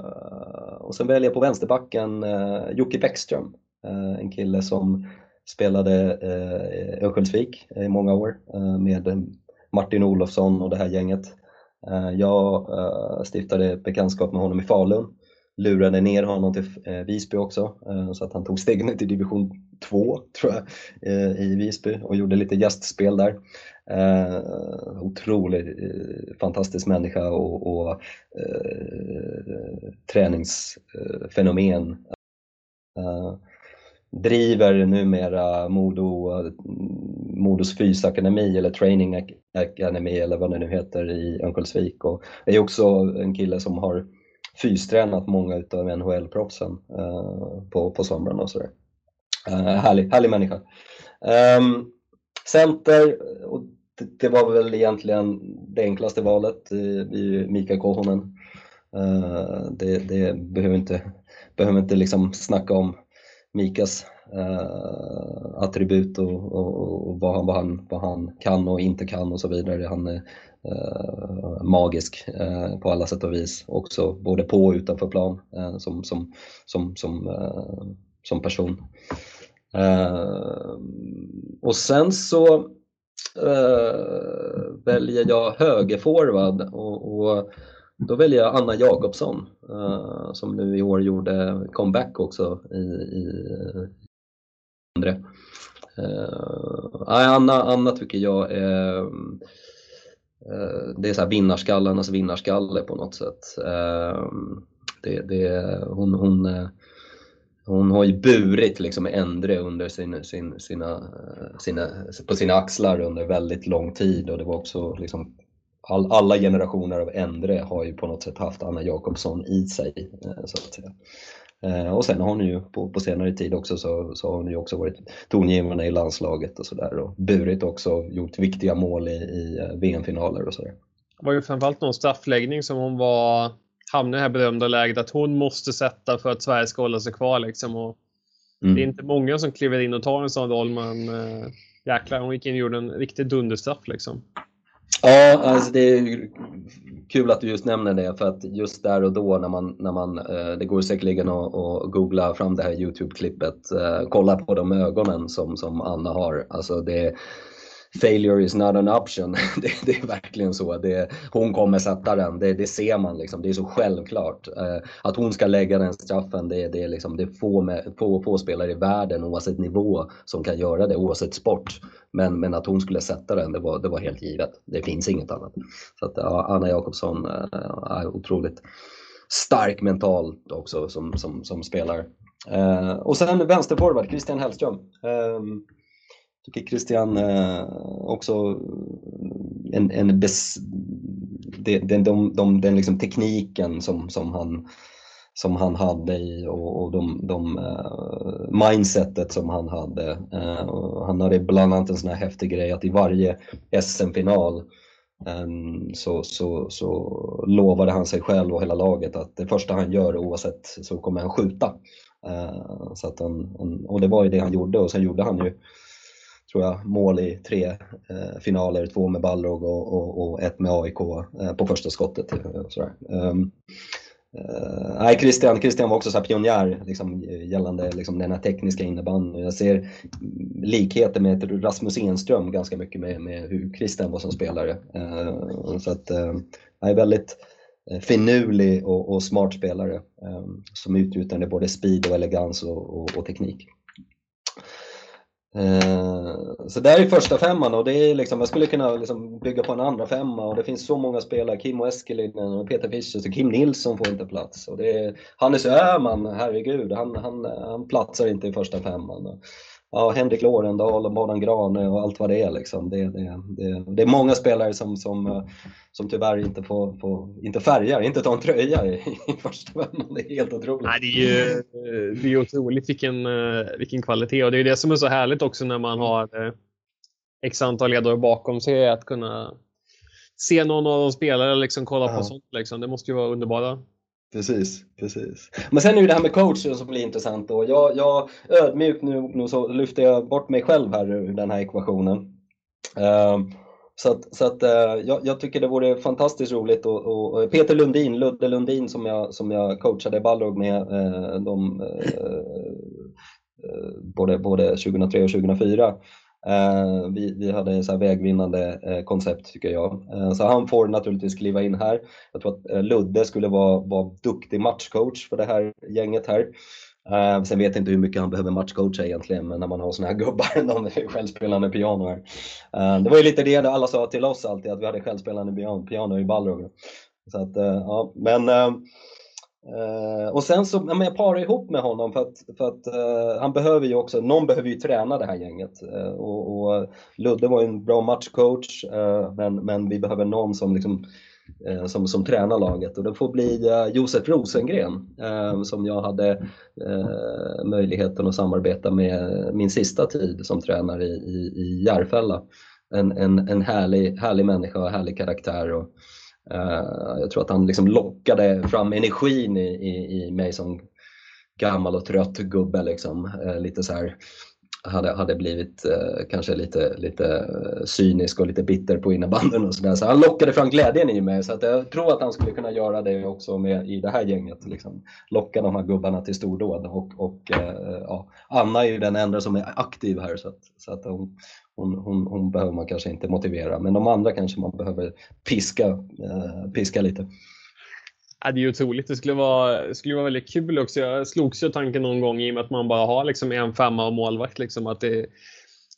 Speaker 2: och sen väljer jag på vänsterbacken eh, Jocke Bäckström. Eh, en kille som spelade eh, Örnsköldsvik i många år eh, med Martin Olofsson och det här gänget. Eh, jag eh, stiftade bekantskap med honom i Falun lurade ner honom till eh, Visby också eh, så att han tog stegen ner till division 2 tror jag eh, i Visby och gjorde lite gästspel där. Otroligt fantastisk människa och, och träningsfenomen. Driver numera Modo, Modos fysakademi eller training academy eller vad det nu heter i Örnsköldsvik och är också en kille som har fystränat många utav NHL-proffsen eh, på, på somrarna och sådär. Eh, härlig, härlig människa. Ehm, center, och det, det, var väl egentligen det enklaste valet, eh, i Mika Kohonen. Det, det, behöver inte, behöver inte liksom snacka om Mikas attribut och, och, och, vad, han, vad, han, vad han kan och inte kan och så vidare. Han är eh, magisk eh, på alla sätt och vis. Också både på och utanför plan eh, som, som, som, som, eh, som person. Eh, och sen så eh, väljer jag högerforward och, och då väljer jag Anna Jakobsson eh, som nu i år gjorde comeback också i, i andra. Eh, Anna, Anna tycker jag är Eh, det är så här vinnarskallarnas vinnarskalle på något sätt. Ehm, det, det, hon, hon, eh, hon har ju burit liksom Endre under sin, sin, sina, eh, sina, på sina axlar under väldigt lång tid och det var också liksom all, alla generationer av Endre har ju på något sätt haft Anna Jakobsson i sig. Så att säga. Eh, och sen har hon ju på, på senare tid också så, så har hon ju också varit tongivande i landslaget och sådär och burit också, gjort viktiga mål i, i eh, VM-finaler och sådär.
Speaker 1: Det var ju framförallt någon straffläggning som hon var hamnade i det här berömda läget att hon måste sätta för att Sverige ska hålla sig kvar liksom. Och mm. Det är inte många som kliver in och tar en sån roll men äh, jäklar, hon gick in och gjorde en riktig dunderstraff liksom.
Speaker 2: Ja, alltså det är kul att du just nämner det för att just där och då när man, när man eh, det går säkerligen att, att googla fram det här Youtube-klippet, eh, kolla på de ögonen som, som Anna har. Alltså det, failure is not an option. (laughs) det, det, är verkligen så. Det, hon kommer sätta den, det, det ser man liksom. Det är så självklart. Eh, att hon ska lägga den straffen, det, det, är, liksom, det är få, med, få, få spelare i världen oavsett nivå som kan göra det, oavsett sport. Men, men att hon skulle sätta den, det var, det var helt givet. Det finns inget annat. Så att, ja, Anna Jakobsson eh, är otroligt stark mentalt också som, som, som spelare. Eh, och sen vänsterforward, Christian Hellström. Eh, tycker Christian eh, också en, en bes, den, den, de, de, den liksom tekniken som, som, han, som han hade i och, och de, de uh, mindsetet som han hade. Uh, han hade bland annat en sån här häftig grej att i varje SM-final um, så, så, så lovade han sig själv och hela laget att det första han gör oavsett så kommer han skjuta. Uh, så att han, och det var ju det han gjorde och sen gjorde han ju tror jag, mål i tre eh, finaler, två med Balrog och, och, och ett med AIK eh, på första skottet. Eh, sådär. Um, nej, Christian, Christian var också så pionjär liksom, gällande liksom, den här tekniska innebandyn. Jag ser likheter med Rasmus Enström ganska mycket med, med hur Christian var som spelare. Uh, så att, uh, är väldigt finurlig och, och smart spelare um, som utnyttjade både speed och elegans och, och, och teknik. Eh, så där är första femman och det är liksom, jag skulle kunna liksom bygga på en andra femma och det finns så många spelare, Kimmo Eskelinen och Peter Fischer, så Kim Nilsson får inte plats. Och det är, Hannes Öhman, herregud, han, han, han platsar inte i första femman ja, Henrik Lorendal och Morgan Grane och allt vad det är. Liksom. Det, det, det, det, är många spelare som, som, som tyvärr inte får, får inte färgar, inte tar en tröja i, (laughs) i första femman. Det är helt otroligt.
Speaker 1: Nej, det är ju det är otroligt vilken, vilken kvalitet och det är det som är så härligt också när man har eh, x antal ledare bakom sig att kunna se någon av de spelare liksom kolla ja. på sånt. Liksom. Det måste ju vara underbara
Speaker 2: Precis, precis. Men sen är det det här med coachen som blir intressant. då. jag, jag ödmjukt nu, nu så lyfter jag bort mig själv här ur den här ekvationen. Uh, så att, så att uh, jag, jag, tycker det vore fantastiskt roligt och, och, Peter Lundin, Ludde Lundin som jag, som jag coachade Balrog med uh, de, eh, både, både 2003 och 2004 Eh, vi, vi hade så vägvinnande eh, koncept tycker jag. Eh, så han får naturligtvis kliva in här. Jag tror att Ludde skulle vara, vara duktig matchcoach för det här gänget här. Uh, sen vet jag inte hur mycket han behöver matchcoacha egentligen, men när man har såna här gubbar, (laughs) de är självspelande piano här. Uh, det var ju lite det alla sa till oss alltid, att vi hade självspelande piano, piano i Balrog. Så att, uh, ja, men Uh, och sen så, men jag parar ihop med honom för att, för att uh, han behöver ju också, någon behöver ju träna det här gänget. Uh, och, och, Ludde var ju en bra matchcoach, men, men vi behöver någon som liksom som, som tränar laget och det får bli Josef Rosengren som jag hade möjligheten att samarbeta med min sista tid som tränare i, i, i Järfälla. En, en, en härlig, härlig människa och härlig karaktär. Och, Uh, Eh, jag tror att han liksom lockade fram energin i, i, i mig som gammal och trött gubbe. Liksom. Eh, lite så här, hade, hade blivit eh, kanske lite, lite cynisk och lite bitter på innebandyn och sådär. Så han lockade fram glädjen i mig. Så att jag tror att han skulle kunna göra det också med, i det här gänget. Liksom. Locka de här gubbarna till stordåd. Och, och ja, Anna är ju den enda som är aktiv här. Så att, så att hon, hon, hon, hon, behöver man kanske inte motivera, men de andra kanske man behöver piska, eh, piska lite.
Speaker 1: Ja, det är ju otroligt. Det skulle vara, skulle vara väldigt kul också. Jag slogs ju tanken någon gång i och med att man bara har liksom en femma och målvakt. Liksom, att det,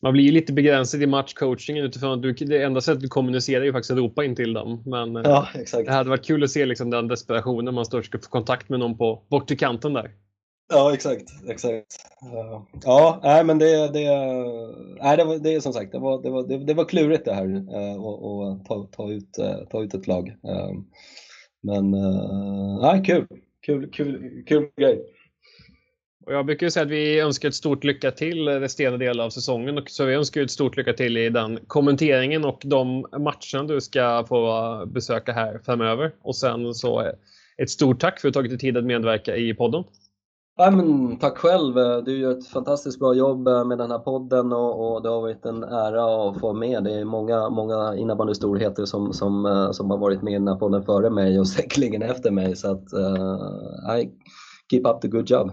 Speaker 1: man blir lite begränsad i matchcoachingen utifrån att du, det enda sättet du kommunicerar är ju faktiskt att ropa in till dem. Men
Speaker 2: ja,
Speaker 1: det hade varit kul att se liksom den desperationen man står och ska få kontakt med någon på bort till kanten där.
Speaker 2: Ja, exakt. exakt. Eh, ja, nej, men det, det, nej, det, var, det är som sagt, det var, det var, det, det var klurigt det här eh, att ta, ta, ut, eh, ta ut ett lag. Men nej, kul. Kul, kul, kul grej.
Speaker 1: Och jag brukar säga att vi önskar ett stort lycka till resterande del av säsongen. Och så vi önskar ett stort lycka till i den kommenteringen och de matcherna du ska få besöka här framöver. Och sen så ett stort tack för att du tagit dig tid att medverka i podden.
Speaker 2: Ja, men, tack själv. Eh, du gör ett fantastiskt bra jobb eh, med den här podden och, och det har varit en ära att få med. Det är många, många innebandystorheter som, som, eh, som har varit med i den här podden före mig och (laughs) säkerligen efter mig. Så att, uh, I keep up the good job.